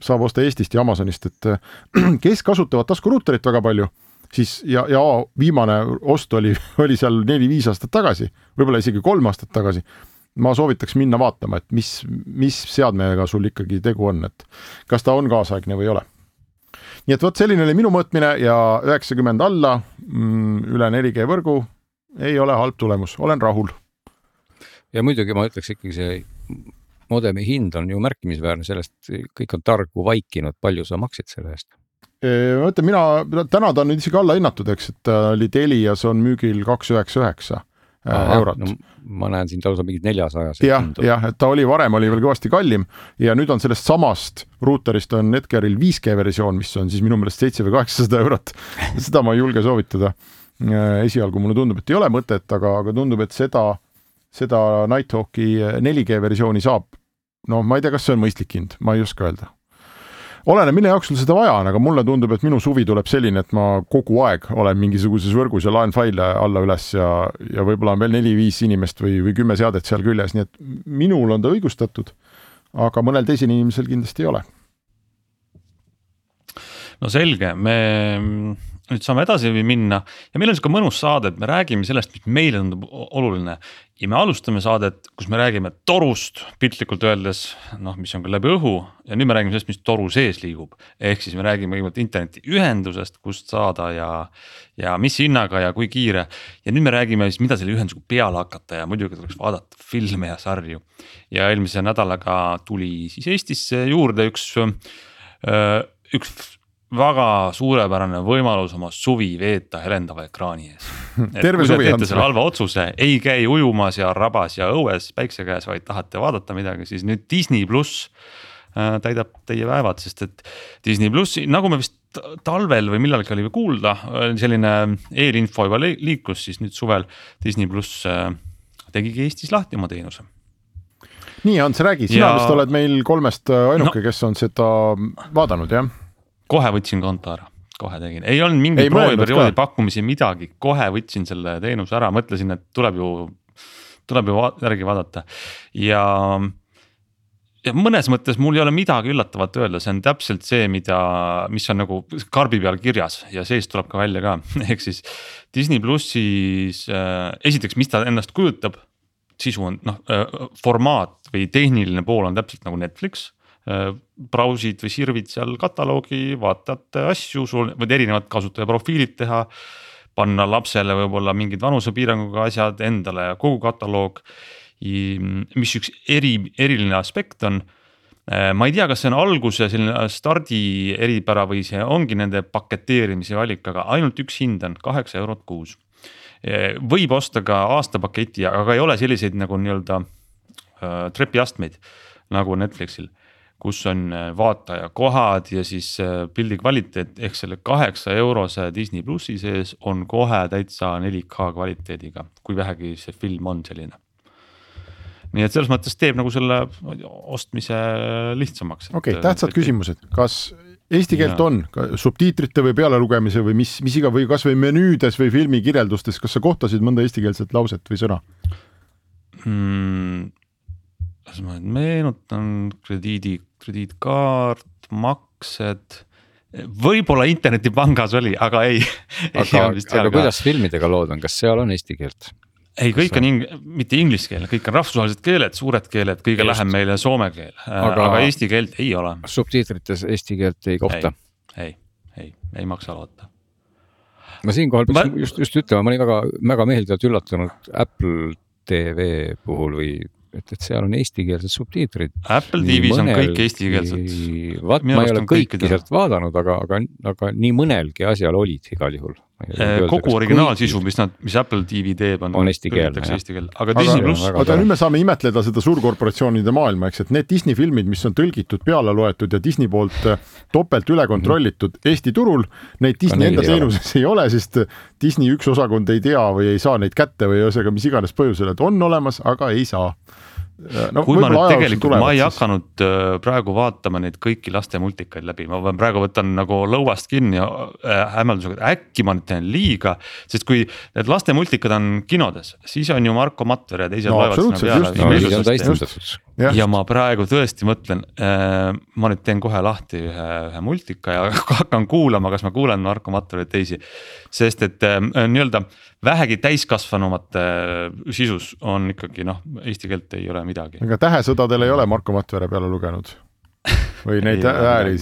C: saab osta Eestist ja Amazonist, et kes kasutavad taskuruuterit väga palju siis ja, ja viimane ost oli, oli seal neli-viis aastat tagasi, võib-olla isegi kolm aastat tagasi. ma soovitaks minna vaatama, et mis, mis seadmega sul ikkagi tegu on, et kas ta on kaasaegne või ei ole. nii et vot selline oli minu mõõtmine ja üheksakümmend alla mm, üle 4G võrgu ei ole halb tulemus, olen rahul.
D: ja muidugi ma ütleks ikkagi see modemi hind on ju märkimisväärne, sellest kõik on targu vaikinud, palju sa maksid selle eest?
C: Ma ütlen, mina, täna ta on nüüd isegi alla hinnatud, eks, et ta oli Telias on müügil kaks üheksa üheksa äh, eurot no,.
D: ma näen siin lausa mingit neljasajas.
C: jah, jah, et ta oli varem oli veel kõvasti kallim ja nüüd on sellest samast ruuterist on Netgearil 5G versioon, mis on siis minu meelest seitse või kaheksasada eurot seda ma ei julge soovitada. Äh, esialgu mulle tundub, et ei ole mõtet, aga, aga tundub, et seda, seda Nighthawki 4G versiooni saab. no ma ei tea, kas see on mõistlik hind, ma ei oska öelda oleneb, mille jaoks sul seda vaja on, aga mulle tundub, et minu suvi tuleb selline, et ma kogu aeg olen mingisuguses võrgus ja laen faile alla-üles ja, ja võib-olla on veel neli-viis inimest või, või kümme seadet seal küljes, nii et minul on ta õigustatud. aga mõnel teisel inimesel kindlasti ei ole.
B: no selge, me nüüd saame edasi minna ja meil on sihuke mõnus saade, et me räägime sellest, mis meile tundub oluline. ja me alustame saadet, kus me räägime torust piltlikult öeldes, noh, mis on ka läbi õhu ja nüüd me räägime sellest, mis toru sees liigub. ehk siis me räägime kõigepealt internetiühendusest, kust saada ja, ja mis hinnaga ja kui kiire. ja nüüd me räägime siis, mida selle ühendusega peale hakata ja muidugi tuleks vaadata filme ja sarju. ja eelmise nädalaga tuli siis Eestisse juurde üks, üks väga suurepärane võimalus oma suvi veeta helendava ekraani ees.
C: terve suvi.
B: teete selle halva otsuse, ei käi ujumas ja rabas ja õues päikse käes, vaid tahate vaadata midagi, siis nüüd Disney pluss äh, täidab teie päevad, sest et Disney plussi, nagu me vist talvel või millalgi oli kuulda, selline eelinfo juba liikus, siis nüüd suvel Disney pluss äh, tegigi Eestis lahti oma teenuse
C: nii, Ants, räägi, sina ja... vist oled meil kolmest ainuke no., kes on seda vaadanud, jah?
B: Kohe võtsin konto ära, kohe tegin, ei olnud mingit prooviperioodi pakkumisi, midagi, kohe võtsin selle teenuse ära, mõtlesin, et tuleb ju, tuleb ju järgi vaadata. Ja ja mõnes mõttes mul ei ole midagi üllatavat öelda, see on täpselt see, mida, mis on nagu karbi peal kirjas ja seest tuleb ka välja ka, ehk siis Disney plussis äh, esiteks, mis ta ennast kujutab. sisu on noh äh, formaat või tehniline pool on täpselt nagu Netflix brausid või sirvid seal kataloogi, vaatad asju, sul võid erinevad kasutajaprofiilid teha. panna lapsele võib-olla mingid vanusepiiranguga asjad endale kogu kataloog. mis üks eri, eriline aspekt on äh, ma ei tea, kas see on alguse selline stardi eripära või see ongi nende paketeerimise valik, aga ainult üks hind on kaheksa eurot kuus. Äh, võib osta ka aastapaketi, aga ei ole selliseid nagu nii-öelda trepiastmeid nagu Netflixil kus on äh, vaatajakohad ja siis äh, pildi kvaliteet ehk selle kaheksa eurose Disney plussi sees on kohe täitsa 4K kvaliteediga, kui vähegi see film on selline. nii et selles mõttes teeb nagu selle ostmise lihtsamaks.
C: okei okay,, tähtsad et, küsimused, kas eesti keelt ja. on subtiitrite või pealelugemise või mis, mis iga või kasvõi menüüdes või filmi kirjeldustes, kas sa kohtasid mõnda eestikeelset lauset või sõna
B: mm,? Las ma nüüd meenutan, krediidi, krediitkaart, maksed võib-olla internetipangas oli, aga ei.
D: aga, aga kuidas filmidega lood on, kas seal on eesti keelt?
B: ei, kõik on ing-, mitte inglise keel, kõik on rahvusvahelised keeled, suured keeled, kõige Just. lähem meile soome keel, aga, aga eesti keelt ei ole.
D: subtiitrites eesti keelt ei kohta?
B: ei, ei, ei, ei maksa loota.
D: ma siinkohal peaks ma... just, just ütlema, ma olin väga, väga meeldivalt üllatunud Apple TV puhul või et, et seal on eestikeelsed subtiitrid.
B: Apple TV-s on kõik eestikeelsed.
D: vaat ma ei ole kõiki sealt vaadanud, aga, aga, aga nii mõnelgi asjal olid igal juhul.
B: Kogu originaalsisu, mis nad, mis Apple TV teeb,
D: on, on eesti keel,
B: eesti keel, aga Disney pluss.
C: oota, nüüd me saame imetleda seda suurkorporatsioonide maailma, eks, et need Disney filmid, mis on tõlgitud, peale loetud ja Disney poolt äh, topelt üle kontrollitud mm -hmm. Eesti turul, neid Disney enda teenuses ei ole, sest Disney üks osakond ei tea või ei saa neid kätte või ühesõnaga mis iganes põhjusel, et on olemas, aga ei saa
B: no, kui ma nüüd tegelikult, ma ei siis... hakanud äh, praegu vaatama neid kõiki laste multikaid läbi, ma praegu võtan nagu lõuast kinni äh, hämmeldusega, et äkki ma nüüd teen liiga. sest kui need laste multikad on kinodes, siis on ju Marko Matvere ja teised no, loevad sinna peale. Ja ma praegu tõesti mõtlen äh,, ma nüüd teen kohe lahti ühe, ühe multika ja hakkan kuulama, kas ma kuulen Marko Matverit teisi. sest et äh, nii-öelda vähegi täiskasvanumate sisus on ikkagi noh, eesti keelt ei ole midagi.
C: aga Tähesõdadel ei ole Marko Matvere peale lugenud või neid hääli,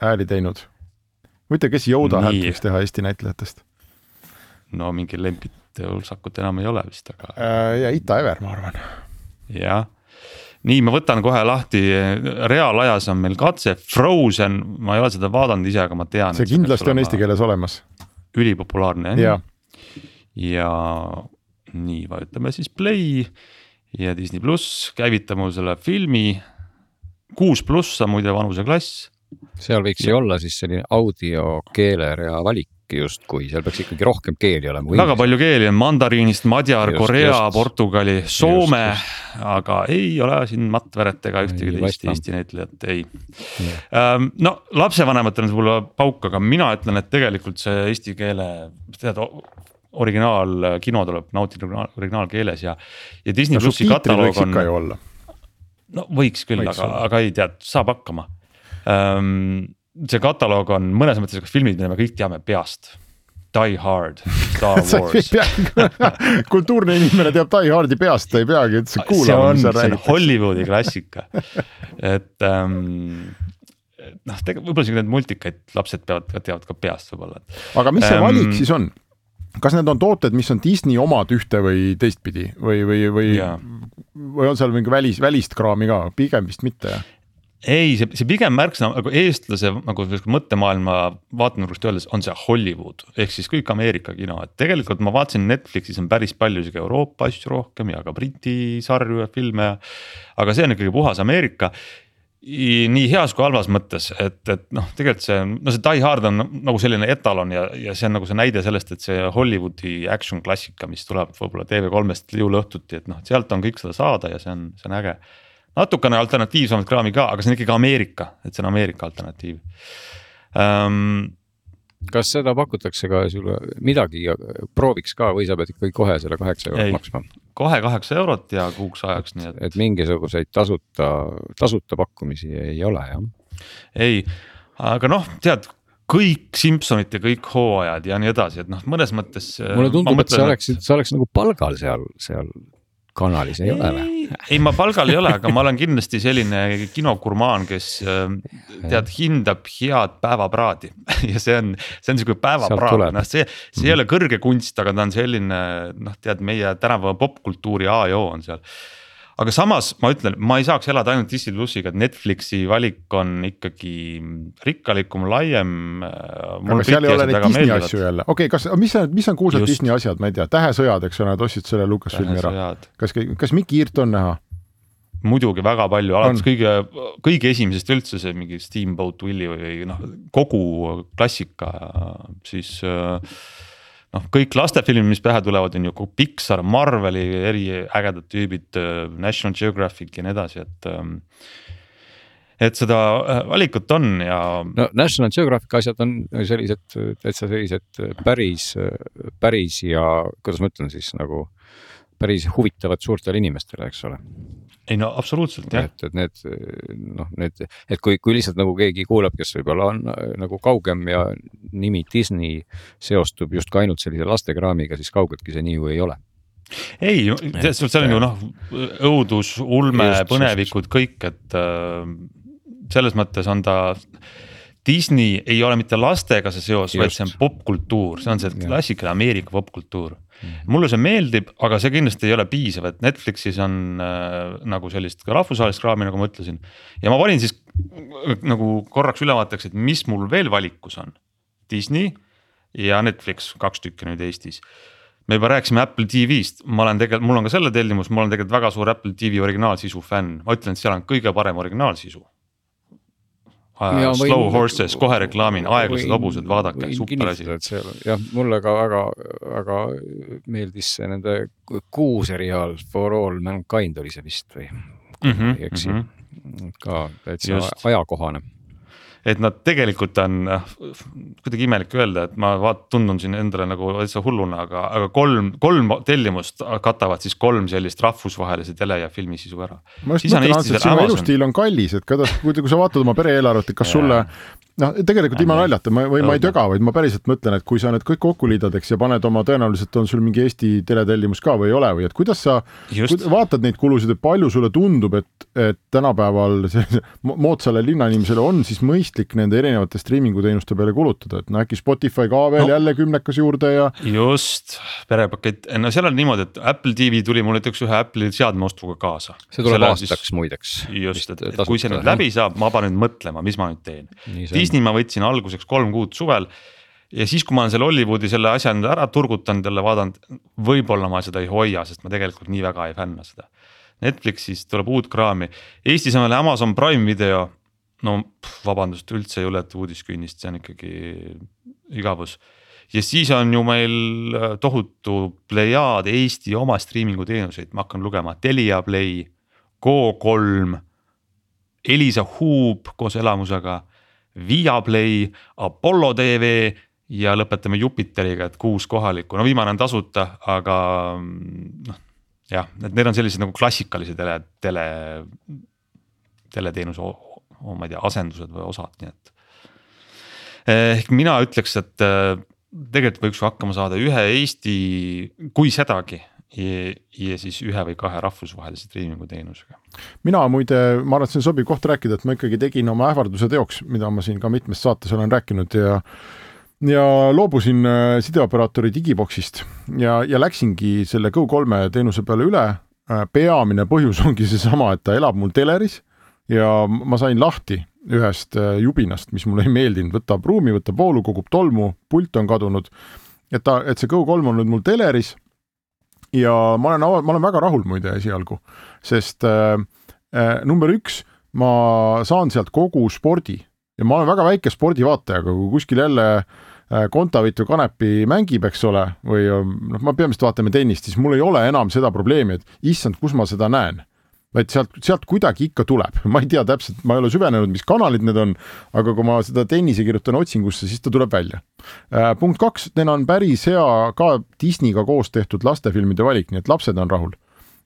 C: hääli teinud? huvitav, kes Yoda häält võiks teha Eesti näitlejatest?
B: no mingi Lembit Ulsakut enam ei ole vist, aga
C: äh,. ja Ita Ever, ma arvan.
B: jah nii, ma võtan kohe lahti, reaalajas on meil katse, Frozen, ma ei ole seda vaadanud ise, aga ma tean.
C: see kindlasti on eesti keeles olemas.
B: ülipopulaarne
C: on ju
B: ja nii, vajutame siis play ja Disney pluss, käivitame selle filmi. kuus pluss on muide vanuseklass.
D: seal võiks ju olla siis selline audio, keelerea valik justkui, seal peaks ikkagi rohkem keeli olema.
B: väga palju keeli on mandariinist, madjar, korea, Portugali, soome, aga ei ole siin Matt Veret ega ühtegi teist Eesti näitlejat, ei. Ähm, no lapsevanematel on see võib-olla pauk, aga mina ütlen, et tegelikult see eesti keele, tead originaalkino tuleb nautida originaalkeeles ja, ja Disney no, plussi kataloog on. no võiks küll, aga, aga ei tead, saab hakkama um,. See kataloog on mõnes mõttes filmid, mida me kõik teame peast Die Hard, Star Wars
C: kultuurne inimene teab Die Hardi peast, ta ei peagi üldse kuulama,
B: mis seal räägitakse. Hollywoodi klassika, et ähm, noh, võib-olla isegi need multikaid lapsed peavad, teavad ka peast võib-olla.
C: aga mis see ähm, valik siis on? kas need on tooted, mis on Disney omad ühte või teistpidi või, või, või, või on seal mingi välis, välist kraami ka, pigem vist mitte jah?
B: Ei, see, see pigem märksõna nagu eestlase nagu mõttemaailma vaatenurgast öeldes on see Hollywood ehk siis kõik Ameerika kino, et tegelikult ma vaatasin Netflixis on päris palju isegi Euroopa asju rohkem ja ka Briti sarju ja filme. Aga see on ikkagi puhas Ameerika. nii heas kui halvas mõttes, et, et noh, tegelikult see, no see Die Hard on nagu selline etalon ja, ja see on nagu see näide sellest, et see Hollywoodi action klassika, mis tuleb võib-olla TV3-st jõuluõhtuti, et noh, sealt on kõik seda saada ja see on, see on äge natukene alternatiivsemat kraami ka, aga see on ikkagi Ameerika, et see on Ameerika alternatiiv
D: um, kas seda pakutakse ka sulle midagi, prooviks ka või sa pead ikkagi kohe selle kaheksa eurot maksma?
B: kohe kaheksa eurot ja kuuks ajaks, nii et.
D: et mingisuguseid tasuta, tasuta pakkumisi ei ole, jah?
B: ei, aga noh, tead kõik Simsonite kõik hooajad ja nii edasi, et noh, mõnes mõttes.
D: mulle tundub, et sa oleksid, sa oleks nagu palgal seal, seal kanalis ei ole või?
B: ei, ma palgal ei ole, aga ma olen kindlasti selline kinogurmaan, kes äh, tead, hindab head päevapraadi. Ja see on, see on sihuke päevapraad, noh, see, see ei ole kõrge kunst, aga ta on selline noh, tead meie tänapäeva popkultuuri A ja O on seal aga samas ma ütlen, ma ei saaks elada ainult Disney plussiga, et Netflixi valik on ikkagi rikkalikum, laiem.
C: Äh, aga seal ei ole neid Disney meeldivad. asju jälle, okei okay,, kas, mis on, mis on kuulsad Just. Disney asjad, ma ei tea, Tähesõjad, eks ole, nad ostsid selle Lucasfilmi ära. kas, kas Mikki Hirt on näha?
B: muidugi väga palju, alates kõige, kõige esimesest üldse see mingi Steamboat Willie või noh, kogu klassika siis äh, noh, kõik lastefilmid, mis pähe tulevad, on ju Pixar, Marveli eriägedad tüübid, äh, National Geographic ja nii edasi, et ähm, et seda äh, valikut on ja.
D: no National Geographic asjad on sellised täitsa sellised päris, päris ja kuidas ma ütlen siis nagu päris huvitavad suurtele inimestele, eks ole.
B: Ei no absoluutselt jah.
D: et, et need noh, need, et kui, kui lihtsalt nagu keegi kuulab, kes võib-olla on äh, nagu kaugem ja nimi Disney seostub justkui ainult sellise lastekraamiga, siis kaugeltki see nii ju ei ole.
B: Ei, seal on ju noh, õudus, ulme, põnevikud, kõik, et äh, selles mõttes on ta Disney ei ole mitte lastega see seos, vaid see on popkultuur, see on see klassikaline Ameerika popkultuur. Mulle see meeldib, aga see kindlasti ei ole piisav, et Netflixis on äh, nagu sellist ka rahvusvahelist kraami, nagu ma ütlesin. ja ma valin siis nagu korraks ülevaateks, et mis mul veel valikus on. Disney ja Netflix, kaks tükki nüüd Eestis. Me juba rääkisime Apple TV-st, ma olen tegelikult, mul on ka selle tellimus, ma olen tegelikult väga suur Apple TV originaalsisu fänn, ma ütlen, et seal on kõige parem originaalsisu Uh, slow võin, horses, kohe reklaamin, aeglased hobused, vaadake, super asi.
D: jah, mulle ka väga, väga meeldis see nende kuu seriaal For All Mankind oli see vist või mm, -hmm, ei eksi mm, -hmm. ka täitsa ajakohane
B: et nad tegelikult on noh, kuidagi imelik öelda, et ma vaat-, tundun siin endale nagu täitsa hulluna, aga, aga kolm, kolm tellimust katavad siis kolm sellist rahvusvahelise tele ja filmisisu ära.
C: ma just mõtlen, Ants, et sinu elustiil on kallis, et kuidas, kui, sa vaatad oma pere eelarvet, et kas sulle noh, tegelikult ilma naljata, ma, või ma ei töga, vaid ma päriselt mõtlen, et kui sa need kõik kokku liidad, eks, ja paned oma, tõenäoliselt on sul mingi Eesti teletellimus ka või ei ole või et kuidas sa Just. vaatad neid kulusid, et palju sulle tundub, et, et tänapäeval moodsale linnainimesele on siis mõistlik nende erinevate striimingu teenuste peale kulutada, et no äkki Spotify ka veel no, jälle kümnekas juurde ja.
B: just, perepakett, no seal on niimoodi, et Apple TV tuli mul näiteks ühe Apple'i seadme ostuga kaasa.
D: see tuleb Selle aastaks siis... muideks.
B: just, et, et kui see nüüd läbi saab, ma pean nüüd mõtlema, mis ma nüüd teen. Disney ma võtsin alguseks kolm kuud suvel ja siis, kui ma olen selle Hollywoodi selle asja nüüd ära turgutanud, jälle vaadanud, võib-olla ma seda ei hoia, sest ma tegelikult nii väga ei fänna seda. Netflixis tuleb uut kraami, Eestis on veel Amazon Prime video. No pff, vabandust, üldse ei juleta uudiskünnist, see on ikkagi igavus. ja siis on ju meil äh, tohutu plejaad Eesti oma striimingu teenuseid, ma hakkan lugema Telia Play, Go3, Elisa Hub koos elamusega Viaplay, Apollo tv ja lõpetame Jupiteriga, et kuus kohalikku, no viimane on tasuta, aga noh. jah, et need on sellised nagu klassikalise tele, tele, teleteenuse, ma ei tea, asendused või osad, nii et ehk mina ütleks, et äh, tegelikult võiks ju hakkama saada ühe Eesti, kui sedagi ja, ja siis ühe või kahe rahvusvahelise striimingu teenusega.
C: mina muide, ma arvan, et see on sobiv koht rääkida, et ma ikkagi tegin oma ähvarduse teoks, mida ma siin ka mitmes saates olen rääkinud ja ja loobusin äh, sideoperaatori digiboksist ja, ja läksingi selle Go3 teenuse peale üle. Äh, peamine põhjus ongi seesama, et ta elab mul teleris ja ma sain lahti ühest äh, jubinast, mis mulle ei meeldinud, võtab ruumi, võtab voolu, kogub tolmu, pult on kadunud. et ta, et see Go3 on nüüd mul teleris. Ja ma olen, ma olen väga rahul muide esialgu, sest äh, äh, number üks, ma saan sealt kogu spordi. Ja ma olen väga väike spordivaataja, aga kui kuskil jälle äh, Kontaveit või Kanepi mängib, eks ole, või noh, ma peamiselt vaatame tennist, siis mul ei ole enam seda probleemi, et issand, kus ma seda näen vaid sealt, sealt kuidagi ikka tuleb, ma ei tea täpselt, ma ei ole süvenenud, mis kanalid need on, aga kui ma seda tennise kirjutan otsingusse, siis ta tuleb välja. Äh,. punkt kaks, neil on päris hea ka Disneyga koos tehtud lastefilmide valik, nii et lapsed on rahul.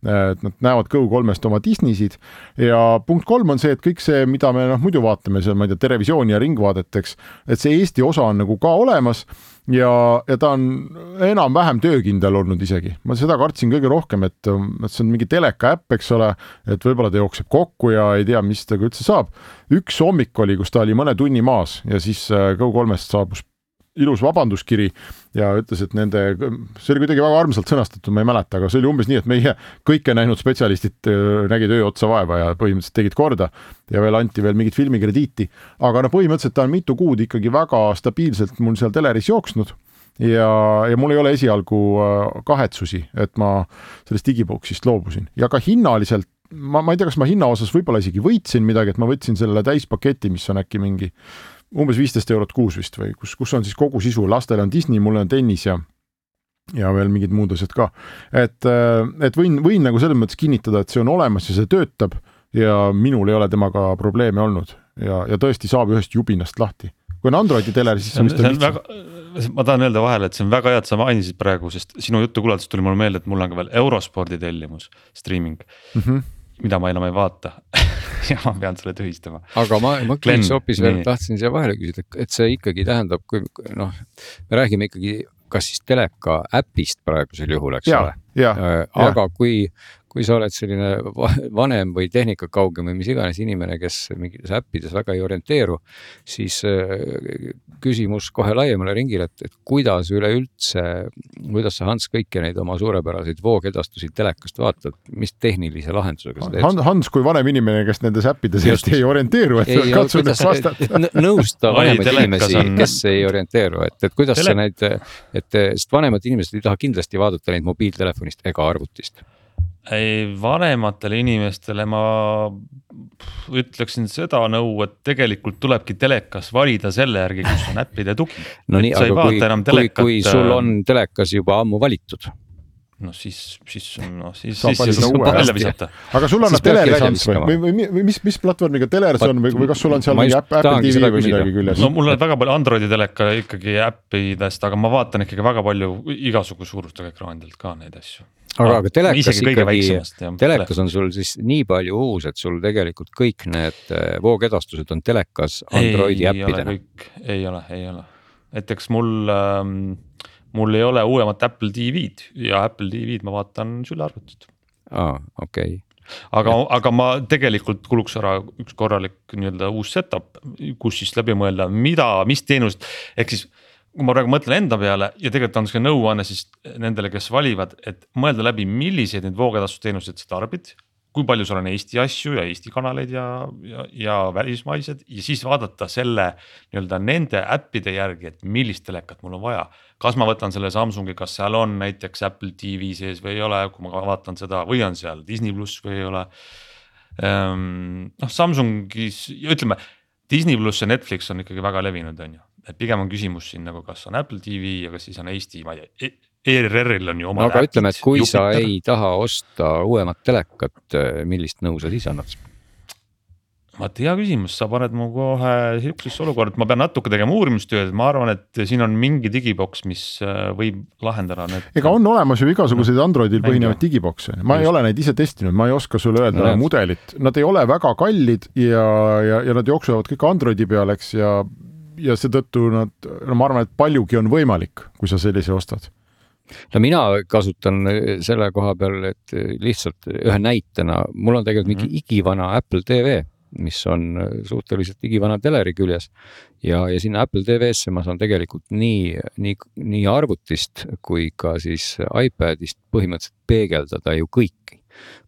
C: Et nad näevad Go3-st oma Disneysid. Ja punkt kolm on see, et kõik see, mida me noh muidu vaatame seal, ma ei tea, Terevisiooni ja Ringvaadet, eks, et see Eesti osa on nagu ka olemas ja, ja ta on enam-vähem töökindel olnud isegi, ma seda kartsin kõige rohkem, et, et see on mingi teleka äpp, eks ole, et võib-olla ta jookseb kokku ja ei tea, mis temaga üldse saab. üks hommik oli, kus ta oli mõne tunni maas ja siis äh, Go3-st saabus ilus vabanduskiri ja ütles, et nende, see oli kuidagi väga armsalt sõnastatud, ma ei mäleta, aga see oli umbes nii, et meie kõike näinud spetsialistid äh, nägid öö otsa vaeva ja põhimõtteliselt tegid korda ja veel anti veel mingit filmikrediiti. aga no põhimõtteliselt ta on mitu kuud ikkagi väga stabiilselt mul seal teleris jooksnud ja, ja mul ei ole esialgu äh, kahetsusi, et ma sellest digiboksist loobusin ja ka hinnaliselt ma, ma ei tea, kas ma hinna osas võib-olla isegi võitsin midagi, et ma võtsin selle täispaketi, mis on äkki mingi umbes viisteist eurot kuus vist või kus, kus on siis kogu sisu, lastele on Disney, mulle on tennis ja ja veel mingid muud asjad ka. et, äh, et võin, võin nagu selles mõttes kinnitada, et see on olemas ja see töötab ja minul ei ole temaga probleeme olnud ja, ja tõesti saab ühest jubinast lahti. kui on Androidi teler, siis
B: on vist lihtsam. ma tahan öelda vahele, et see on väga hea, et sa mainisid praegu, sest sinu juttu kuulates tuli mulle meelde, et mul on ka veel eurospordi tellimus, streaming mm. -hmm mida ma enam ei vaata ja ma pean selle tühistama.
D: aga ma, ma küsiks hoopis veel, tahtsin siia vahele küsida, et see ikkagi tähendab, kui noh, me räägime ikkagi kas siis teleka äpist praegusel juhul, eks ja, ole. Äh, aga ja. kui, kui sa oled selline vanem või tehnikakaugem või mis iganes inimene, kes mingites äppides väga ei orienteeru, siis äh, küsimus kohe laiemale ringile, et, et kuidas üleüldse, kuidas sa, Hans, kõiki neid oma suurepäraseid voogedastusi telekast vaatad, mis tehnilise lahendusega sa
C: teed? Hans kui vanem inimene, kes nendes äppides hästi ei orienteeru, et ei, katsu nüüd vastata.
D: nõusta vanemaid inimesi kes ei orienteeru, et, et kuidas Tele... sa neid, et sest vanemad inimesed ei taha kindlasti vaadata neid mobiiltelefonist ega arvutist
B: ei, vanematele inimestele ma ütleksin seda nõu, et tegelikult tulebki telekas valida selle järgi, kus on äppide tugi.
D: no nii, aga kui, kui, kui sul äh, on telekas juba ammu valitud
B: noh, siis, siis noh, siis, siis, siis saab välja visata.
C: aga sul on teleris või, või, või, või mis, mis platvormiga teler see on või, või kas sul on seal mingi äpp, Apple TV või midagi küljes?
B: no mul on väga palju Androidi teleka ikkagi äppidest, aga ma vaatan ikkagi väga palju igasugu suurustega ekraanidelt ka neid asju
D: aga, aga telekas ikkagi, telekas on sul siis nii palju uus, et sul tegelikult kõik need äh, voogedastused on telekas Androidi äppidena?
B: ei ole, ei ole, näiteks mul ähm, mul ei ole uuemat Apple TV-d ja Apple TV-d ma vaatan sülearvutit.
D: aa, okei okay
B: aga, aga ma tegelikult kuluks ära üks korralik nii-öelda uus setup, kus siis läbi mõelda, mida, mis teenust, ehk siis kui ma praegu mõtlen enda peale ja tegelikult on see nõuanne siis nendele, kes valivad, et mõelda läbi, milliseid neid voogedastusteenuseid sa tarbid. kui palju sul on Eesti asju ja Eesti kanaleid ja, ja, ja välismaised ja siis vaadata selle nii-öelda nende äppide järgi, et millist telekat mul on vaja. kas ma võtan selle Samsungi, kas seal on näiteks Apple TV sees või ei ole, kui ma vaatan seda või on seal Disney pluss või ei ole. Ehm, noh, Samsungis ütleme Disney pluss ja Netflix on ikkagi väga levinud, on ju et pigem on küsimus siin nagu, kas on Apple TV ja kas siis on Eesti, ma ei tea e, ERR-il on ju oma.
D: aga ütleme, et kui Jupiter. sa ei taha osta uuemat telekat, millist nõu sa siis annad?
B: vaat hea küsimus, sa paned mu kohe sihukesesse olukorda, et ma pean natuke tegema uurimustööd, ma arvan, et siin on mingi digiboks, mis äh, võib lahendada need.
C: ega on olemas ju igasuguseid Androidil põhinevaid digibokse, ma Just. ei ole neid ise testinud, ma ei oska sulle öelda no, mudelit, nad ei ole väga kallid ja, ja, ja nad jooksevad kõik Androidi peal, eks, ja ja seetõttu nad, no ma arvan, et paljugi on võimalik, kui sa sellise ostad
D: no mina kasutan selle koha peal, et lihtsalt ühe näitena, mul on tegelikult mingi mhm. igivana Apple TV, mis on suhteliselt igivana teleri küljes. ja, ja sinna Apple TV-sse ma saan tegelikult nii, nii, nii arvutist kui ka siis iPadist põhimõtteliselt peegeldada ju kõiki.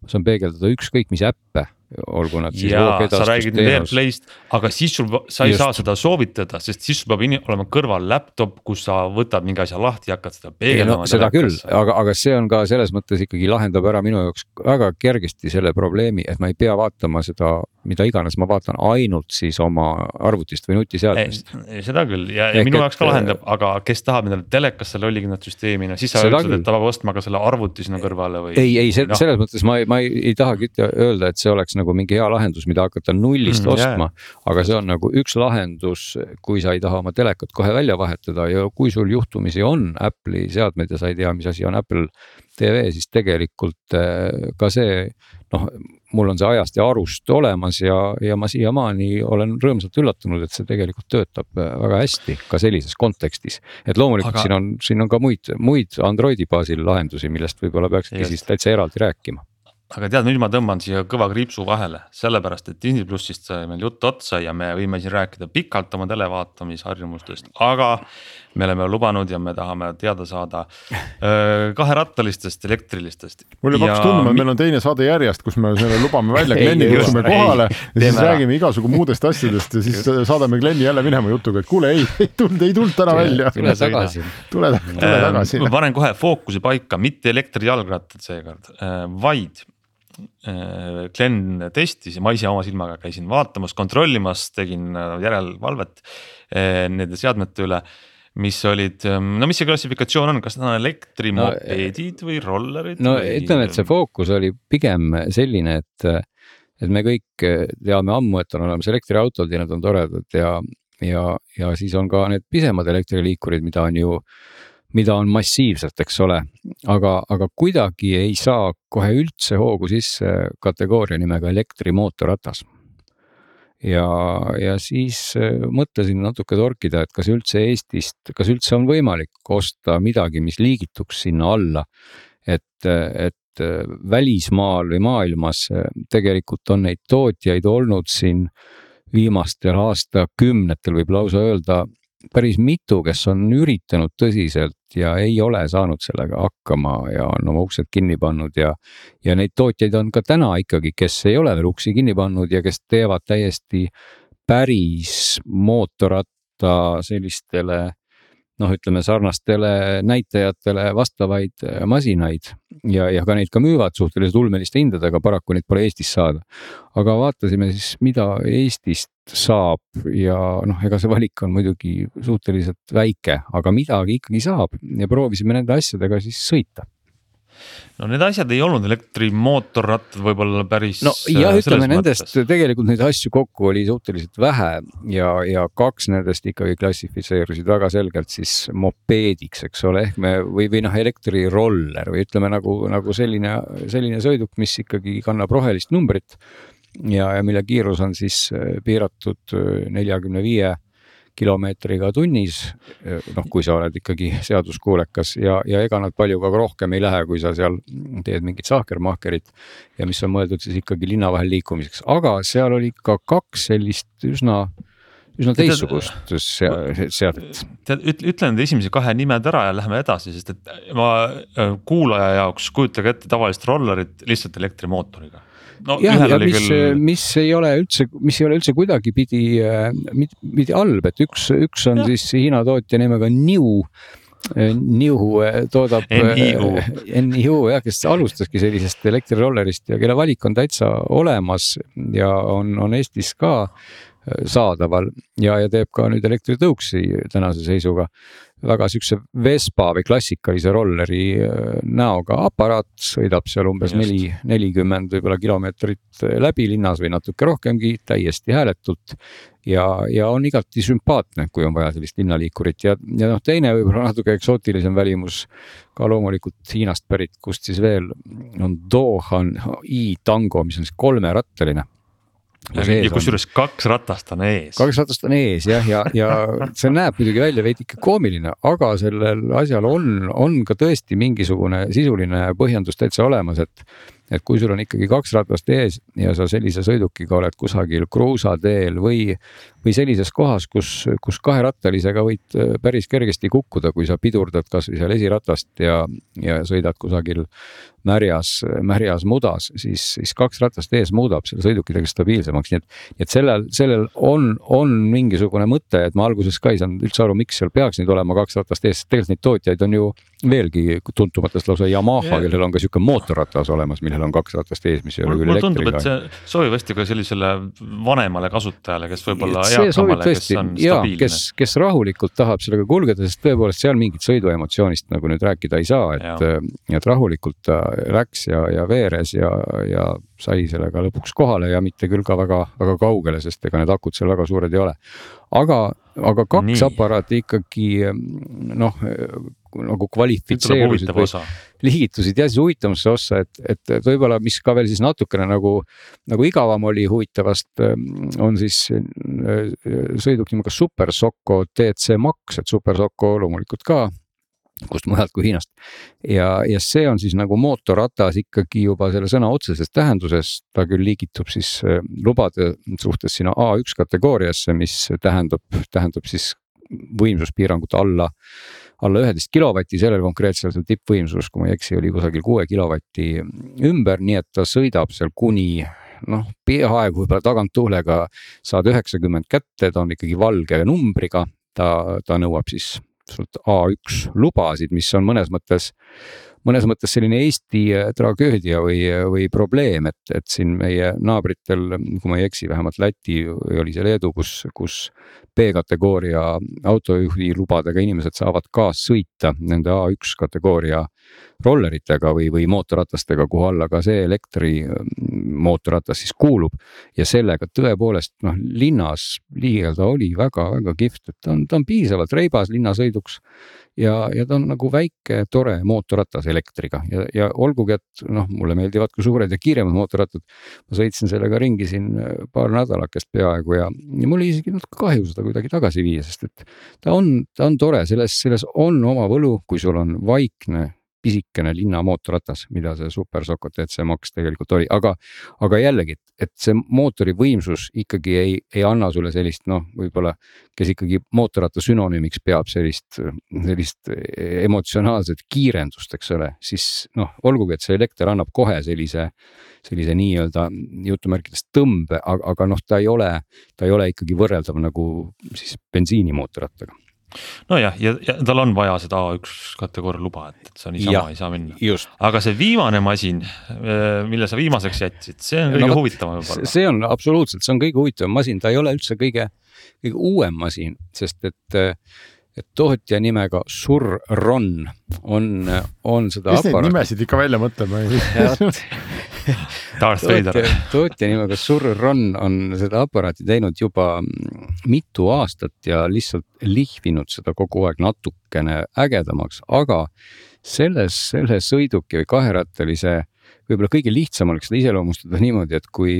D: ma saan peegeldada ükskõik mis äppe olgu nad
B: siis AirPlayst, aga siis sul, sa ei Just. saa seda soovitada, sest siis sul peab olema kõrval laptop, kus sa võtad mingi asja lahti ja hakkad seda peegeldama
D: no,. seda küll, aga, aga see on ka selles mõttes ikkagi lahendab ära minu jaoks väga kergesti selle probleemi, et ma ei pea vaatama seda, mida iganes ma vaatan ainult siis oma arvutist või nutiseadmest.
B: seda küll ja, ja minu jaoks ka lahendab, aga kes tahab endale telekasse lollikindlat süsteemi, no siis sa ütled, et ta peab ostma ka selle arvuti sinna kõrvale või.
D: ei, ei no. selles mõttes ma ei, ma ei, ei tahagi öelda, et see oleks nagu mingi hea lahendus, mida hakata nullist mm, ostma aga see on nagu üks lahendus, kui sa ei taha oma telekat kohe välja vahetada ja kui sul juhtumisi on Apple'i seadmed ja sa ei tea, mis asi on Apple TV, siis tegelikult eh, ka see noh, mul on see ajast ja arust olemas ja, ja ma siiamaani olen rõõmsalt üllatunud, et see tegelikult töötab eh, väga hästi ka sellises kontekstis. et loomulikult aga... siin on, siin on ka muid, muid Androidi baasil lahendusi, millest võib-olla peakski siis täitsa eraldi rääkima
B: aga tead, nüüd ma tõmban siia kõva kriipsu vahele, sellepärast et Disney plussist sai meil jutt otsa ja me võime siin rääkida pikalt oma televaatamisharjumustest, aga. Me oleme lubanud ja me tahame teada saada kaherattalistest elektrilistest.
C: mul juba hakkas tunduma, et meil on teine saade järjest, kus me selle lubame välja, Glenni kutsume kohale ei, ja siis räägime igasugu muudest asjadest ja siis saadame Glenni jälle minema jutuga, et kuule, ei, ei tulnud, ei tulnud täna välja.
D: tule tagasi.
C: tule, tule tagasi.
B: ma panen kohe fookuse paika, mitte elektrijalgrattad seekord, vaid Äh, Glen testis ja ma ise oma silmaga käisin vaatamas, kontrollimas, tegin äh, järelevalvet äh, nende seadmete üle mis olid, ähm, no mis see klassifikatsioon on, kas need on elektrimopeedid no, või rollerid?
D: no
B: või...
D: ütleme, et see fookus oli pigem selline, et, et me kõik teame ammu, et on olemas elektriautod ja need on toredad ja, ja, ja siis on ka need pisemad elektriliikurid, mida on ju mida on massiivselt, eks ole. aga, aga kuidagi ei saa kohe üldse hoogu sisse kategooria nimega elektrimootorratas. Ja, ja siis äh, mõtlesin natuke torkida, et kas üldse Eestist, kas üldse on võimalik osta midagi, mis liigituks sinna alla. et, et äh, välismaal või maailmas äh, tegelikult on neid tootjaid olnud siin viimastel aastakümnetel võib lausa öelda päris mitu, kes on üritanud tõsiselt ja ei ole saanud sellega hakkama ja on oma uksed kinni pannud ja. ja neid tootjaid on ka täna ikkagi, kes ei ole veel uksi kinni pannud ja kes teevad täiesti päris mootorratta sellistele noh, ütleme sarnastele näitajatele vastavaid äh, masinaid ja, ja ka neid ka müüvad suhteliselt ulmeliste hindadega, paraku neid pole Eestis saada. aga vaatasime siis, mida Eestist saab ja noh, ega see valik on muidugi suhteliselt väike, aga midagi ikkagi saab ja proovisime nende asjadega siis sõita
B: no need asjad ei olnud elektrimootorrattad võib-olla päris.
D: no jah, äh, ütleme nendest mõttes. tegelikult neid asju kokku oli suhteliselt vähe ja, ja kaks nendest ikkagi klassifitseerusid väga selgelt siis mopeediks, eks ole, ehk me või, või noh, elektriroller või ütleme nagu, nagu selline, selline sõiduk, mis ikkagi kannab rohelist numbrit. Ja, ja mille kiirus on siis äh, piiratud äh, neljakümne viie kilomeetriga tunnis. noh, kui sa oled ikkagi seaduskuulekas ja, ja ega nad palju ka rohkem ei lähe, kui sa seal teed mingit sahkermahkerit. ja mis on mõeldud siis ikkagi linna vahel liikumiseks, aga seal oli ka kaks sellist üsna üsna teistsugust seadet.
B: tead, ütle need esimese kahe nimed ära ja lähme edasi, sest et ma äh, kuulaja jaoks kujutage ette tavalist rollerit lihtsalt elektrimootoriga
D: no, jah, ja mis küll..., mis ei ole üldse, mis ei ole üldse kuidagipidi, pidi äh, halb, et üks, üks on ja. siis Hiina tootja nimega Niu. Äh, Niu äh, toodab, NIU jah, kes alustaski sellisest elektrirollerist ja kelle valik on täitsa olemas ja on, on Eestis ka saadaval. Ja, ja teeb ka nüüd elektritõuksi tänase seisuga. Väga siukse Vespa või klassikalise rolleri äh, näoga aparaat, sõidab seal umbes neli, nelikümmend võib-olla kilomeetrit äh, läbi linnas või natuke rohkemgi, täiesti hääletult. ja, ja on igati sümpaatne, kui on vaja sellist linnaliikurit. Ja, ja noh, teine võib-olla natuke eksootilisem välimus ka loomulikult Hiinast pärit, kust siis veel on Dohan i-Tango, mis on siis kolmerattaline
B: ja kusjuures kaks ratast on ees.
D: kaks ratast on ees jah, ja, ja, ja see näeb muidugi välja veidike koomiline, aga sellel asjal on, on ka tõesti mingisugune sisuline põhjendus täitsa olemas, et et kui sul on ikkagi kaks ratast ees ja sa sellise sõidukiga oled kusagil kruusateel või, või sellises kohas, kus, kus kaherattalisega võid äh, päris kergesti kukkuda, kui sa pidurdad kasvõi seal esiratast ja, ja sõidad kusagil märjas, märjas mudas, siis, siis kaks ratast ees muudab selle sõiduki tegelikult stabiilsemaks, nii et, et sellel, sellel on, on mingisugune mõte, et ma alguses ka ei saanud üldse aru, miks seal peaks nüüd olema kaks ratast ees, tegelikult neid tootjaid on ju veelgi tuntumatest lausa Yamaha, kellel on ka sihuke mootorratas olemas, millel on kaks ratast ees, mis ei ole küll elektriga.
B: mulle tundub, et see sobib hästi ka sellisele vanemale kasutajale, kes võib-olla eakamale, kes on
D: jaa, stabiilne. kes, kes rahulikult tahab sellega kulgeda, sest tõepoolest seal mingit sõiduemotsioonist nagu nüüd rääkida ei saa, et, et rahulikult ta läks ja, ja veeres ja, ja sai sellega lõpuks kohale ja mitte küll ka väga, väga kaugele, sest ega need akud seal väga suured ei ole. aga, aga kaks Nii. aparaati ikkagi noh nagu kvalifitseerusid või liigitusid siis huvitavasse ossa, et, et, et võib-olla, mis ka veel siis natukene nagu, nagu igavam oli huvitavast, ähm, on siis äh, sõiduk nimega Super Socco DC Max, et Super Socco loomulikult ka kust mujalt kui Hiinast. ja, ja see on siis nagu mootorratas ikkagi juba selle sõna otseses tähenduses, ta küll liigitub siis äh, lubade suhtes sinna A1 kategooriasse, mis tähendab, tähendab siis võimsuspiirangut alla alla üheteist kilovati, sellel konkreetsel see tippvõimsus, kui ma ei eksi, oli kusagil kuue kilovati ümber, nii et ta sõidab seal kuni noh, peaaegu võib-olla taganttuulega saad üheksakümmend kätte, ta on ikkagi valge numbriga, ta, ta nõuab siis sult A1 lubasid, mis on mõnes mõttes mõnes mõttes selline Eesti tragöödia või, või probleem, et, et siin meie naabritel, kui ma ei eksi, vähemalt Läti oli see Leedu, kus, kus B-kategooria autojuhi lubadega inimesed saavad kaassõita nende A1 kategooria rolleritega või, või mootorratastega, kuhu alla ka see elektrimootorratas siis kuulub. ja sellega tõepoolest noh, linnas liigelda oli väga-väga kihvt, et ta on, ta on piisavalt reibas linnasõiduks ja, ja ta on nagu väike tore mootorratas elektriga ja, ja olgugi, et noh, mulle meeldivad ka suured ja kiiremad mootorrattad. ma sõitsin sellega ringi siin äh, paar nädalakest peaaegu ja, ja mul oli isegi natuke kahju seda kuidagi tagasi viia, sest et ta on, ta on tore, selles, selles on oma võlu, kui sul on vaikne pisikene linna mootorratas, mida see Super Soco DC Max tegelikult oli, aga, aga jällegi, et see mootori võimsus ikkagi ei, ei anna sulle sellist noh, võib-olla, kes ikkagi mootorratta sünonüümiks peab sellist, sellist emotsionaalset kiirendust, eks ole, siis noh, olgugi, et see elekter annab kohe sellise, sellise nii-öelda jutumärkides tõmbe, aga, aga noh, ta ei ole, ta ei ole ikkagi võrreldav nagu siis bensiinimootorrattaga
B: nojah, ja, ja tal on vaja seda A1 kategooria luba, et, et see on niisama ei saa minna. aga see viimane masin, äh, mille sa viimaseks jätsid, see on kõige no, huvitavam võib-olla.
D: see on absoluutselt, see on kõige huvitavam masin, ta ei ole üldse kõige, kõige uuem masin, sest et et tootja nimega Surron on, on seda.
C: kes neid nimesid ikka välja mõtleb
B: Darth Vader.
D: tootja nimega Surron on seda aparaati teinud juba mitu aastat ja lihtsalt lihvinud seda kogu aeg natukene ägedamaks, aga selles, selle sõiduki või kaherattalise võib-olla kõige lihtsam oleks seda iseloomustada niimoodi, et kui,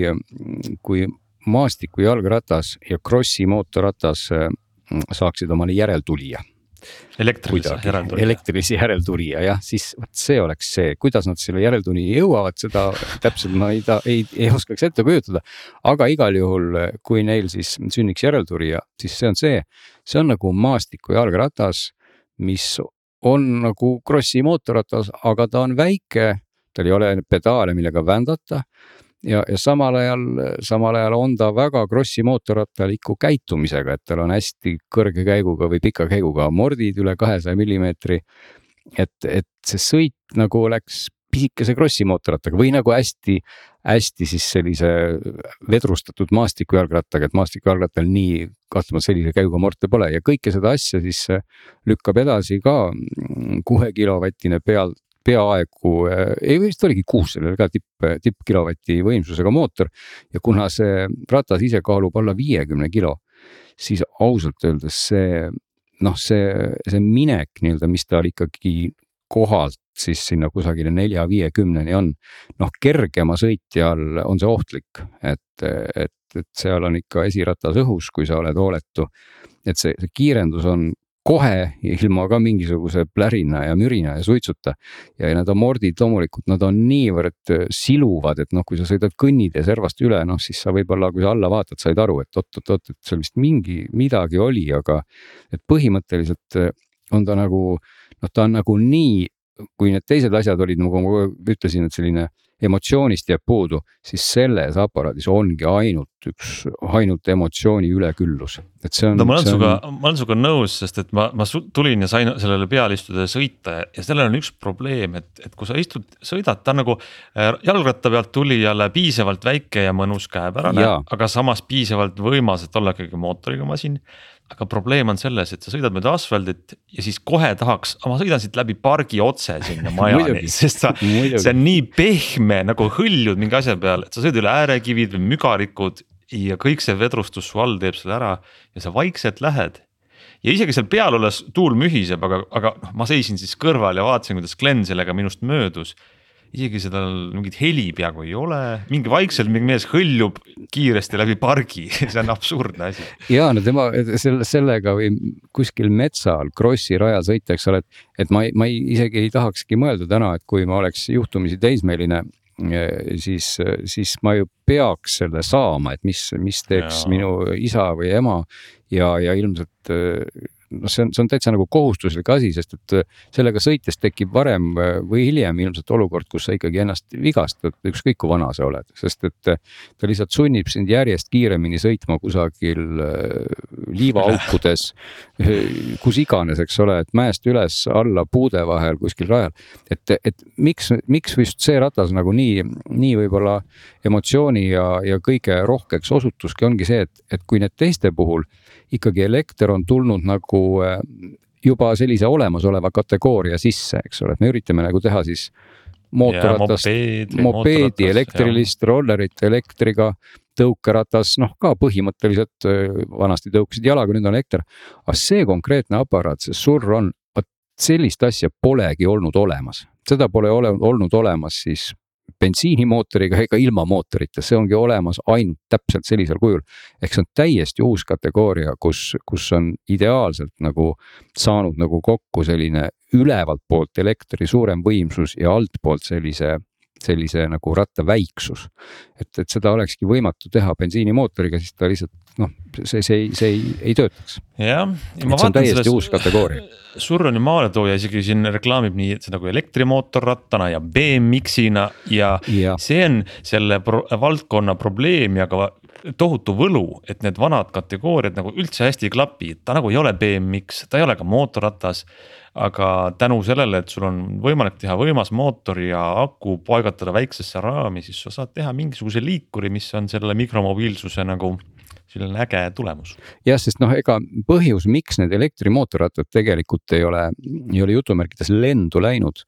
D: kui maastiku jalgratas ja krossi mootorratas saaksid omale järeltulija
B: elektrilise järeltulija.
D: elektrilise järeltulija jah, siis vot see oleks see, kuidas nad selle järeltulija jõuavad, seda täpselt ma ei, ei, ei oskaks ette kujutada. aga igal juhul, kui neil siis sünniks järeltulija, siis see on see, see on nagu maastiku jalgratas, mis on nagu krossi mootorratas, aga ta on väike, tal ei ole pedaale, millega vändata ja, ja samal ajal, samal ajal on ta väga krossi mootorrattaliku käitumisega, et tal on hästi kõrge käiguga või pika käiguga mordid üle kahesaja millimeetri. et, et see sõit nagu oleks pisikese krossi mootorrattaga või nagu hästi, hästi siis sellise vedrustatud maastikujalgrattaga, et maastikujalgrattal nii kahtlemata sellise käiguga morte pole ja kõike seda asja siis lükkab edasi ka kuue kilovatine peal, peaaegu, äh, ei vist oligi kuus, sellel oli ka tipp, tippkilovati võimsusega mootor. ja kuna see ratas ise kaalub alla viiekümne kilo, siis ausalt öeldes see noh, see, see minek nii-öelda, mis tal ikkagi kohalt siis sinna kusagile nelja-viiekümneni on. noh, kergema sõitjal on see ohtlik, et, et, et seal on ikka esiratas õhus, kui sa oled hooletu. et see, see kiirendus on kohe ilma ka mingisuguse plärina ja mürina ja suitsuta. ja need amordid loomulikult, nad on niivõrd äh, siluvad, et noh, kui sa sõidad kõnnid ja servast üle, noh siis sa võib-olla, kui sa alla vaatad, said aru, et oot-oot-oot, et seal vist mingi, midagi oli, aga. et põhimõtteliselt äh, on ta nagu noh, ta on nagu nii, kui need teised asjad olid, nagu ma ütlesin, et selline emotsioonist jääb puudu, siis selles aparaadis ongi ainult üks, ainult emotsiooni üleküllus, et see on.
B: no ma olen sinuga on..., ma olen sinuga nõus, sest et ma, ma tulin ja sain sellele peale istuda ja sõita ja sellel on üks probleem, et, et kui sa istud, sõidad, ta on nagu äh, jalgratta pealt tulijale piisavalt väike ja mõnus käepärane, aga samas piisavalt võimas, et olla ikkagi mootoriga masin aga probleem on selles, et sa sõidad mööda asfaldit ja siis kohe tahaks, ma sõidan siit läbi pargi otse sinna majani sest sa, see on nii pehme nagu hõljud mingi asja peal, et sa sõidad üle äärekivid või mügarikud. ja kõik see vedrustus su all teeb selle ära ja sa vaikselt lähed. ja isegi seal peal olles tuul mühiseb, aga, aga noh, ma seisin siis kõrval ja vaatasin, kuidas Glen sellega minust möödus isegi seda mingit heli peaaegu ei ole, mingi vaikselt mingi mees hõljub kiiresti läbi pargi see on absurdne asi.
D: ja no tema selle, sellega või kuskil metsal krossi rajal sõita, eks ole, et, et ma, ma ei, isegi ei tahakski mõelda täna, et kui ma oleks juhtumisi teismeline eh, siis, siis ma ju peaks selle saama, et mis, mis teeks ja. minu isa või ema ja, ja ilmselt eh, noh, see on, see on täitsa nagu kohustuslik asi, sest et äh, sellega sõites tekib varem äh, või hiljem ilmselt olukord, kus sa ikkagi ennast vigastad, ükskõik kui vana sa oled, sest et äh, ta lihtsalt sunnib sind järjest kiiremini sõitma kusagil liivaaukudes, kus iganes, eks ole, et mäest üles, alla, puude vahel, kuskil rajal. et, et miks, miks just see ratas nagu nii, nii võib-olla emotsiooni ja, ja kõige rohkeks osutuski ongi see, et, et kui need teiste puhul ikkagi elekter on tulnud nagu äh, juba sellise olemasoleva kategooria sisse, eks ole, et me üritame nagu teha siis mootorratast, mopeedi, mopeedi, elektrilist, rollerit elektriga, tõukeratas, noh ka põhimõtteliselt vanasti tõukasid jalaga, nüüd on elekter. aga see konkreetne aparaat, see Surron, vot sellist asja polegi olnud olemas, seda pole ole, olnud olemas siis bensiinimootoriga ega ilma mootorita, see ongi olemas ainult täpselt sellisel kujul. ehk see on täiesti uus kategooria, kus, kus on ideaalselt nagu saanud nagu kokku selline ülevalt poolt elektri suurem võimsus ja altpoolt sellise sellise nagu ratta väiksus. et, et seda olekski võimatu teha bensiinimootoriga, siis ta lihtsalt noh, see, see ei, see ei, ei töötaks.
B: jah,
D: ja ma vaatan täiesti uus kategooria.
B: Surroni maaletooja isegi siin reklaamib nii seda kui elektrimootorrattana ja BMX-ina ja, ja see on selle pro valdkonna probleem ja ka tohutu võlu, et need vanad kategooriad nagu üldse hästi ei klapi, ta nagu ei ole BMX, ta ei ole ka mootorratas aga tänu sellele, et sul on võimalik teha võimas mootor ja aku paigutada väiksesse raami, siis sa saad teha mingisuguse liikuri, mis on selle mikromobiilsuse nagu selline äge tulemus.
D: jah, sest noh, ega põhjus, miks need elektrimootorrattad tegelikult ei ole, ei ole jutumärkides lendu läinud,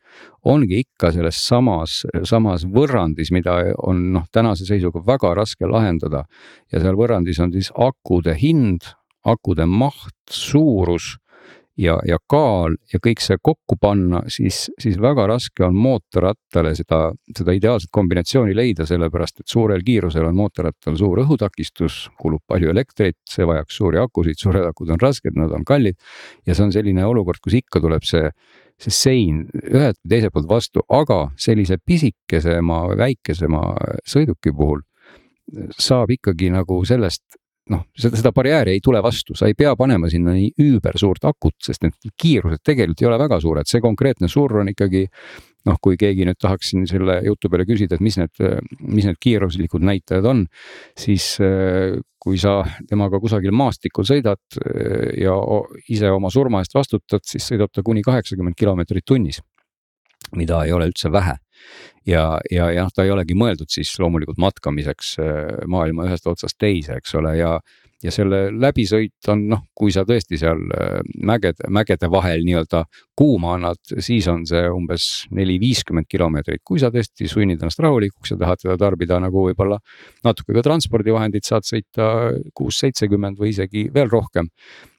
D: ongi ikka selles samas, samas võrrandis, mida on noh, tänase seisuga väga raske lahendada. ja seal võrrandis on siis akude hind, akude maht, suurus ja, ja kaal ja kõik see kokku panna, siis, siis väga raske on mootorrattale seda, seda ideaalset kombinatsiooni leida, sellepärast et suurel kiirusel on mootorrattal suur õhutakistus, kulub palju elektrit, see vajaks suuri akusid, suured akud on rasked, nad on kallid. ja see on selline olukord, kus ikka tuleb see, see sein ühelt või teiselt poolt vastu, aga sellise pisikesema, väikesema sõiduki puhul saab ikkagi nagu sellest noh, seda, seda barjääri ei tule vastu, sa ei pea panema sinna nii üüber suurt akut, sest need kiirused tegelikult ei ole väga suured, see konkreetne surr on ikkagi. noh, kui keegi nüüd tahaks siin selle jutu peale küsida, et mis need, mis need kiiruslikud näitajad on, siis kui sa temaga kusagil maastikul sõidad ja ise oma surma eest vastutad, siis sõidab ta kuni kaheksakümmend kilomeetrit tunnis mida ei ole üldse vähe. Ja, ja, ja noh, ta ei olegi mõeldud siis loomulikult matkamiseks äh, maailma ühest otsast teise, eks ole, ja. ja selle läbisõit on noh, kui sa tõesti seal äh, mägede, mägede vahel nii-öelda kuuma annad, siis on see umbes neli, viiskümmend kilomeetrit, kui sa tõesti sunnid ennast rahulikuks ja tahad teda tarbida nagu võib-olla natuke ka transpordivahendit, saad sõita kuus, seitsekümmend või isegi veel rohkem.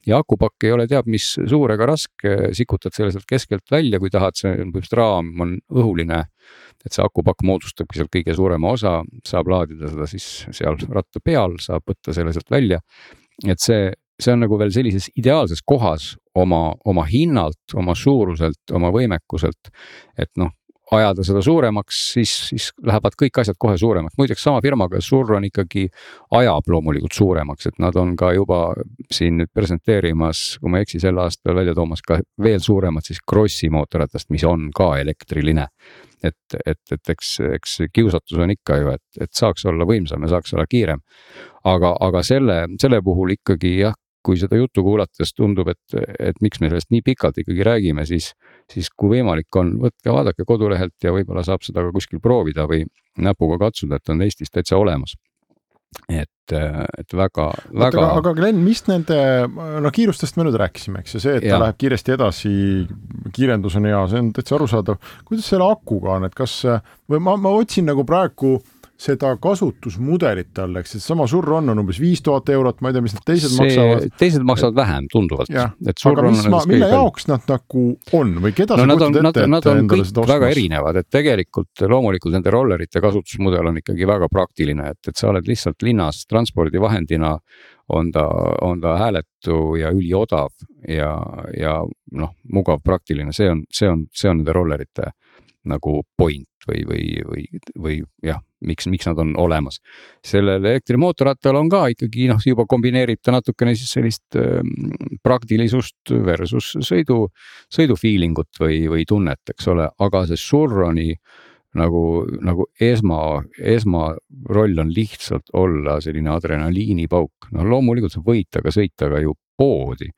D: ja akupakk ei ole teab mis suur ega raske, sikutad selle sealt keskelt välja, kui tahad, see põhimõtteliselt raam on õhuline et see akupakk moodustabki sealt kõige suurema osa, saab laadida seda siis seal ratta peal, saab võtta selle sealt välja. et see, see on nagu veel sellises ideaalses kohas oma, oma hinnalt, oma suuruselt, oma võimekuselt. et noh, ajada seda suuremaks, siis, siis lähevad kõik asjad kohe suuremaks. muideks sama firmaga Surron ikkagi ajab loomulikult suuremaks, et nad on ka juba siin nüüd presenteerimas, kui ma ei eksi, sel aastal välja toomas ka veel suuremat siis Krossi mootorratast, mis on ka elektriline. et, et, et eks, eks kiusatus on ikka ju, et, et saaks olla võimsam ja saaks olla kiirem. aga, aga selle, selle puhul ikkagi jah, kui seda juttu kuulates tundub, et, et miks me sellest nii pikalt ikkagi räägime, siis, siis kui võimalik on, võtke, vaadake kodulehelt ja võib-olla saab seda ka kuskil proovida või näpuga katsuda, et on Eestis täitsa olemas. et, et väga, väga.
C: aga Glen, mis nende, no kiirustest me nüüd rääkisime, eks ju, see, et ja. ta läheb kiiresti edasi, kiirendus on hea, see on täitsa arusaadav. kuidas selle akuga on, et kas või ma, ma otsin nagu praegu seda kasutusmudelit tal, eks, et sama Surron on umbes viis tuhat eurot, ma ei tea, mis need teised see, maksavad.
D: teised maksavad vähem tunduvalt.
C: aga mis ma, mille jaoks nad nagu on või keda no, sa kujutad ette,
D: et endale seda ostmas? väga erinevad, et tegelikult loomulikult nende rollerite kasutusmudel on ikkagi väga praktiline, et, et sa oled lihtsalt linnas transpordivahendina on ta, on ta hääletu ja üliodav ja, ja noh, mugav, praktiline, see on, see on, see on nende rollerite nagu point või, või, või, või jah, miks, miks nad on olemas. sellel elektrimootorrattal on ka ikkagi noh, juba kombineerib ta natukene siis sellist äh, praktilisust versus sõidu, sõidu feeling ut või, või tunnet, eks ole, aga see Surroni nagu, nagu esma, esmaroll on lihtsalt olla selline adrenaliinipauk. no loomulikult sa võid temaga sõita ka ju poodi.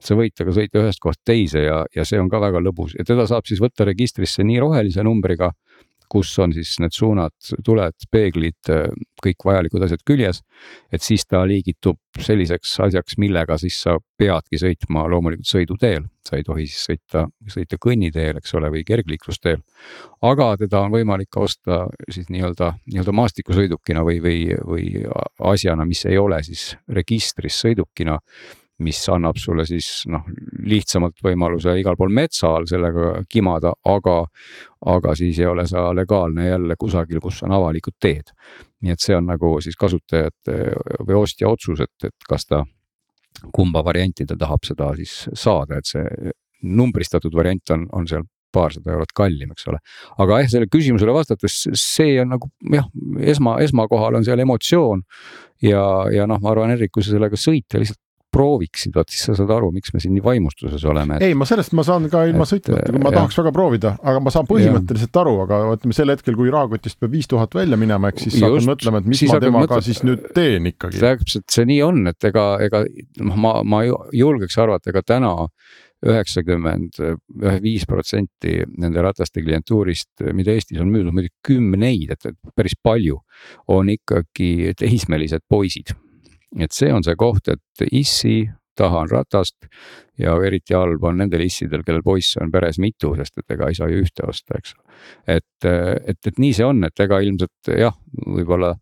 D: sa võid temaga sõita ühest kohast teise ja, ja see on ka väga lõbus ja teda saab siis võtta registrisse nii rohelise numbriga kus on siis need suunad, tuled, peeglid, kõik vajalikud asjad küljes. et siis ta liigitub selliseks asjaks, millega siis sa peadki sõitma loomulikult sõiduteel, sa ei tohi siis sõita, sõita kõnniteel, eks ole, või kergliiklusteel. aga teda on võimalik ka osta siis nii-öelda, nii-öelda maastikusõidukina või, või, või asjana, mis ei ole siis registris sõidukina mis annab sulle siis noh, lihtsamalt võimaluse igal pool metsa all sellega kimada, aga, aga siis ei ole sa legaalne jälle kusagil, kus on avalikud teed. nii et see on nagu siis kasutajate või ostja otsus, et, et kas ta, kumba varianti ta tahab seda siis saada, et see numbristatud variant on, on seal paarsada eurot kallim, eks ole. aga jah, sellele küsimusele vastates, see on nagu jah, esma, esmakohal on seal emotsioon. ja, ja noh, ma arvan, Erik, kui sa sellega sõita lihtsalt prooviksid, vot siis sa saad aru, miks me siin nii vaimustuses oleme
C: et.... ei, ma sellest ma saan ka ilma sõitmata, kui ma jah. tahaks väga proovida, aga ma saan põhimõtteliselt ja. aru, aga ütleme sel hetkel, kui rahakotist peab viis tuhat välja minema, eks siis Just, hakkan mõtlema, et mis ma temaga mõtled, siis nüüd teen ikkagi.
D: täpselt see nii on, et ega, ega noh, ma, ma julgeks arvata, ega täna üheksakümmend, viis protsenti nende rataste klientuurist, mida Eestis on müüdud, muidugi kümneid, et päris palju, on ikkagi teismelised poisid et see on see koht, et issi, tahan ratast ja eriti halb on nendel issidel, kellel poisse on peres mitu, sest et ega ei saa ju ühte osta, eks. et, et, et nii see on, et ega ilmselt jah, võib-olla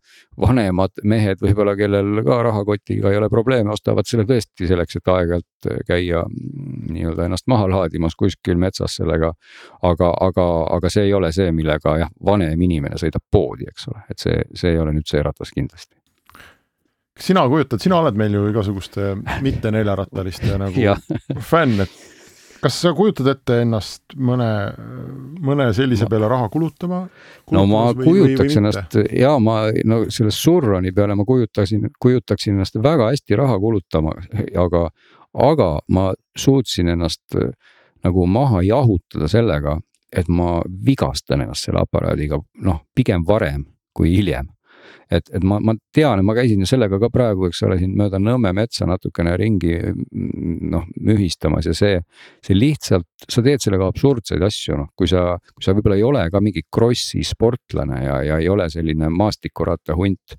D: vanemad mehed võib-olla, kellel ka rahakotiga ei ole probleeme, ostavad selle tõesti selleks, et aeg-ajalt käia nii-öelda ennast maha laadimas kuskil metsas sellega. aga, aga, aga see ei ole see, millega jah, vanem inimene sõidab poodi, eks ole, et see, see ei ole nüüd see ratas kindlasti
C: sina kujutad, sina oled meil ju igasuguste mitte neljarattaliste nagu fänn, et kas sa kujutad ette ennast mõne, mõne sellise peale raha kulutama?
D: no ma või, kujutaks või, või ennast ja ma no selle Surroni peale ma kujutaksin, kujutaksin ennast väga hästi raha kulutama, aga, aga ma suutsin ennast nagu maha jahutada sellega, et ma vigastan ennast selle aparaadiga noh, pigem varem kui hiljem et, et ma, ma tean, ma käisin ju sellega ka praegu, eks ole, siin mööda Nõmme metsa natukene ringi noh, mühistamas ja see, see lihtsalt, sa teed sellega absurdseid asju, noh, kui sa, kui sa võib-olla ei ole ka mingi krossi sportlane ja, ja ei ole selline maastikurattahunt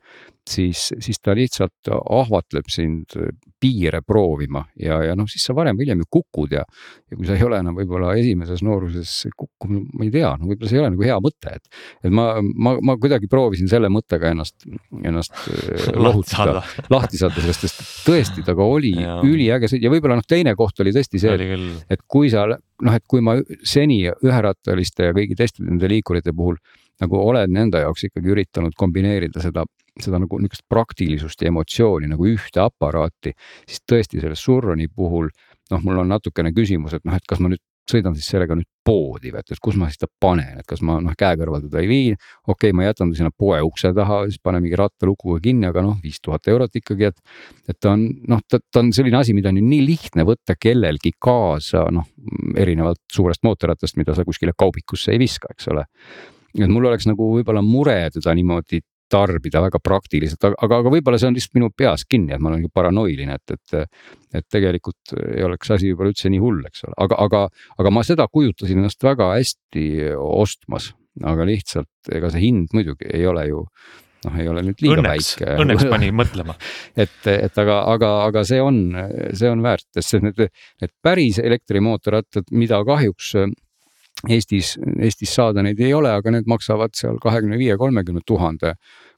D: siis, siis ta lihtsalt ahvatleb sind piire proovima ja, ja noh, siis sa varem või hiljem ju kukud ja. ja kui sa ei ole enam võib-olla esimeses nooruses kukkunud, ma ei tea, no võib-olla see ei ole nagu hea mõte, et. et ma, ma, ma kuidagi proovisin selle mõttega ennast, ennast äh, lohutada, lahti saada sellest, sest tõesti, temaga oli üliäge sõit ja võib-olla noh, teine koht oli tõesti see, et, et kui sa noh, et kui ma seni üherattaliste ja kõigi teiste nende liikurite puhul nagu olen enda jaoks ikkagi üritanud kombineerida seda, seda nagu niisugust praktilisust ja emotsiooni nagu ühte aparaati, siis tõesti selle Surroni puhul noh, mul on natukene küsimus, et noh, et kas ma nüüd sõidan siis sellega nüüd poodi või et, et kus ma siis ta panen, et kas ma noh, käe kõrval teda ei vii. okei okay,, ma jätan ta sinna poe ukse taha, siis panen mingi rattalukuga kinni, aga noh, viis tuhat eurot ikkagi, et. et ta on noh, ta, ta on selline asi, mida on ju nii lihtne võtta kellelgi kaasa, noh erinevalt suurest mootorrattast, mida sa kuskile kaubikusse ei viska, eks ole et mul oleks nagu võib-olla mure teda niimoodi tarbida väga praktiliselt, aga, aga, võib-olla see on lihtsalt minu peas kinni, et ma olen paranoiline, et, et. et tegelikult ei oleks asi võib-olla üldse nii hull, eks ole, aga, aga, aga ma seda kujutasin ennast väga hästi ostmas, aga lihtsalt ega see hind muidugi ei ole ju noh, ei ole nüüd liiga õnneks, väike.
B: Õnneks pani mõtlema.
D: et, et aga, aga, aga see on, see on väärt, sest need, need päris elektrimootorrattad, mida kahjuks Eestis, Eestis saada neid ei ole, aga need maksavad seal kahekümne viie, kolmekümne tuhande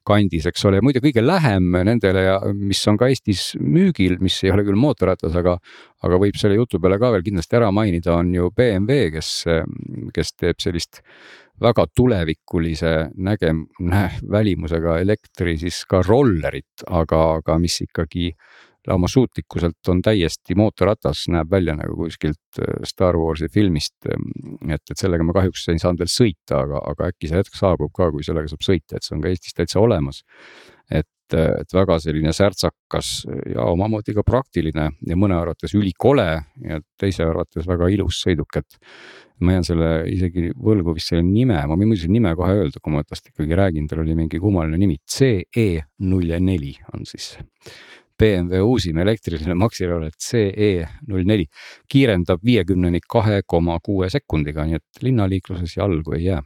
D: kandis, eks ole, muide kõige lähem nendele ja mis on ka Eestis müügil, mis ei ole küll mootorratas, aga, aga võib selle jutu peale ka veel kindlasti ära mainida, on ju BMW, kes, kes teeb sellist väga tulevikulise nägem-, välimusega elektri siis ka rollerit, aga, aga mis ikkagi oma suutlikkuselt on täiesti mootorratas, näeb välja nagu kuskilt äh, Star Warsi filmist. Ähm, et, et sellega ma kahjuks ei saanud veel sõita, aga, aga äkki see hetk saabub ka, kui sellega saab sõita, et see on ka Eestis täitsa olemas. et, äh, et väga selline särtsakas ja omamoodi ka praktiline ja mõne arvates ülikole ja teise arvates väga ilus sõiduk, et ma jään selle isegi võlgu vist selle nime, ma võin muidu selle nime kohe öelda, kui ma tast ikkagi räägin, tal oli mingi kummaline nimi, CE null neli on siis BMW uusim elektriline Maxiroller CE null neli kiirendab viiekümneni kahe koma kuue sekundiga, nii et linnaliikluses jalgu ei jää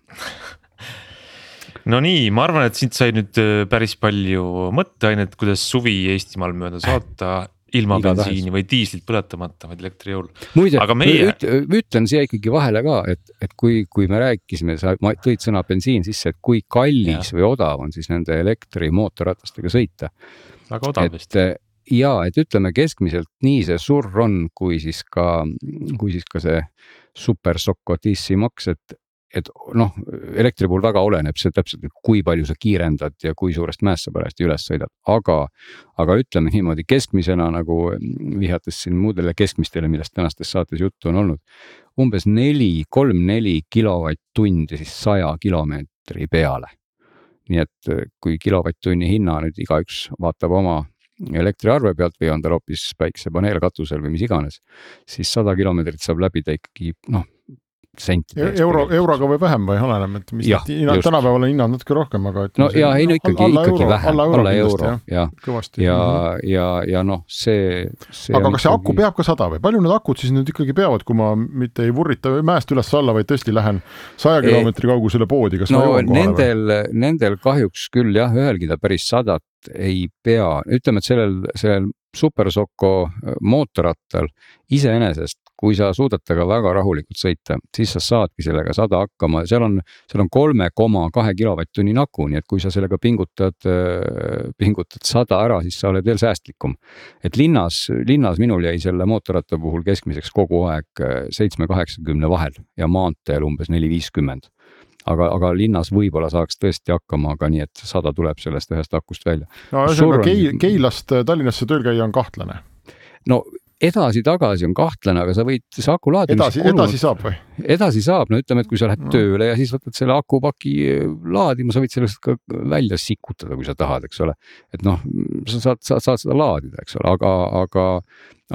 B: no nii, ma arvan, et siit sai nüüd äh, päris palju mõtteainet, kuidas suvi Eestimaal mööda saata ilma Iga bensiini tahes. või diislit põletamata, vaid elektrijõul.
D: muide, meie... üt, ütlen siia ikkagi vahele ka, et, et kui, kui me rääkisime, sa tõid sõna bensiin sisse, et kui kallis ja. või odav on siis nende elektrimootorratastega sõita.
B: väga odav vist
D: ja et ütleme keskmiselt nii see surr on, kui siis ka, kui siis ka see super Socotissi maks, et, et noh, elektri puhul väga oleneb see täpselt, et kui palju sa kiirendad ja kui suurest mäest sa parajasti üles sõidad, aga, aga ütleme niimoodi keskmisena nagu vihjates siin muudele keskmistele, millest tänastes saates juttu on olnud. umbes neli, kolm-neli kilovatt-tundi siis saja kilomeetri peale. nii et kui kilovatt-tunni hinna nüüd igaüks vaatab oma elektriarve pealt või on tal hoopis päiksepaneel katusel või mis iganes, siis sada kilomeetrit saab läbida ikkagi noh, sentide
C: eest. euro, euroga või vähem või oleneb, et mis ja, hinnad, tänapäeval on hinnad natuke rohkem, aga.
D: no ja ei no ikkagi, ikkagi vähem, alla euro ja, ja, ja, ja, ja noh, see,
C: see. aga kas see aku peab ka sada või palju need akud siis nüüd ikkagi peavad, kui ma mitte ei vurrita mäest üles-alla, vaid tõesti lähen saja kilomeetri kaugusele poodi, kas
D: no, ma jõuan kohale nendel? Nendel kahjuks küll jah, ühelgi ta päris sadat ei pea, ütleme, et sellel, sellel Super Soco mootorrattal iseenesest kui sa suudad temaga väga rahulikult sõita, siis sa saadki sellega sada hakkama, seal on, seal on kolme koma kahe kilovatt-tunni naku, nii et kui sa sellega pingutad, äh, pingutad sada ära, siis sa oled veel säästlikum. et linnas, linnas minul jäi selle mootorratta puhul keskmiseks kogu aeg äh, seitsme-kaheksakümne vahel ja maanteel umbes neli-viiskümmend aga, aga linnas võib-olla saaks tõesti hakkama, aga nii, et sada tuleb sellest ühest akust välja.
C: no ühesõnaga Keil, Keilast Tallinnasse tööl käia on kahtlane
D: no edasi-tagasi on kahtlane, aga sa võid see aku laadimis.
C: edasi, edasi saab või?
D: edasi saab, no ütleme, et kui sa lähed no. tööle ja siis võtad selle akupaki eh, laadima, sa võid sellest ka välja sikutada, kui sa tahad, eks ole. et noh, sa saad, saad, saad seda laadida, eks ole, aga, aga,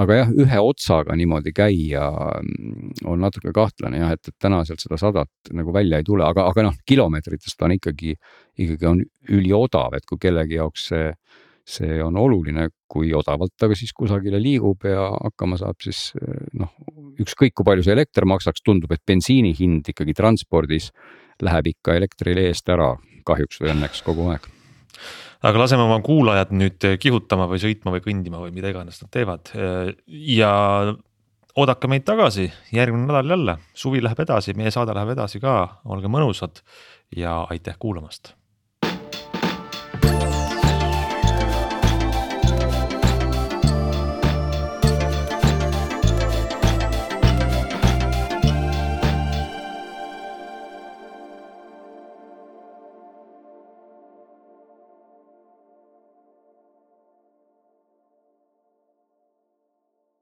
D: aga jah, ühe otsaga niimoodi käia mm, on natuke kahtlane jah, et, et täna sealt seda sadat nagu välja ei tule, aga, aga noh, kilomeetritest on ikkagi, ikkagi on üliodav, et kui kellegi jaoks see see on oluline, kui odavalt ta siis kusagile liigub ja hakkama saab, siis eh, noh, ükskõik kui palju see elekter maksaks, tundub, et bensiini hind ikkagi transpordis läheb ikka elektrile eest ära, kahjuks või õnneks kogu aeg.
B: aga laseme oma kuulajad nüüd kihutama või sõitma või kõndima või mida iganes nad teevad. Ja oodake meid tagasi järgmine nädal jälle, suvi läheb edasi, meie saade läheb edasi ka, olge mõnusad ja aitäh kuulamast!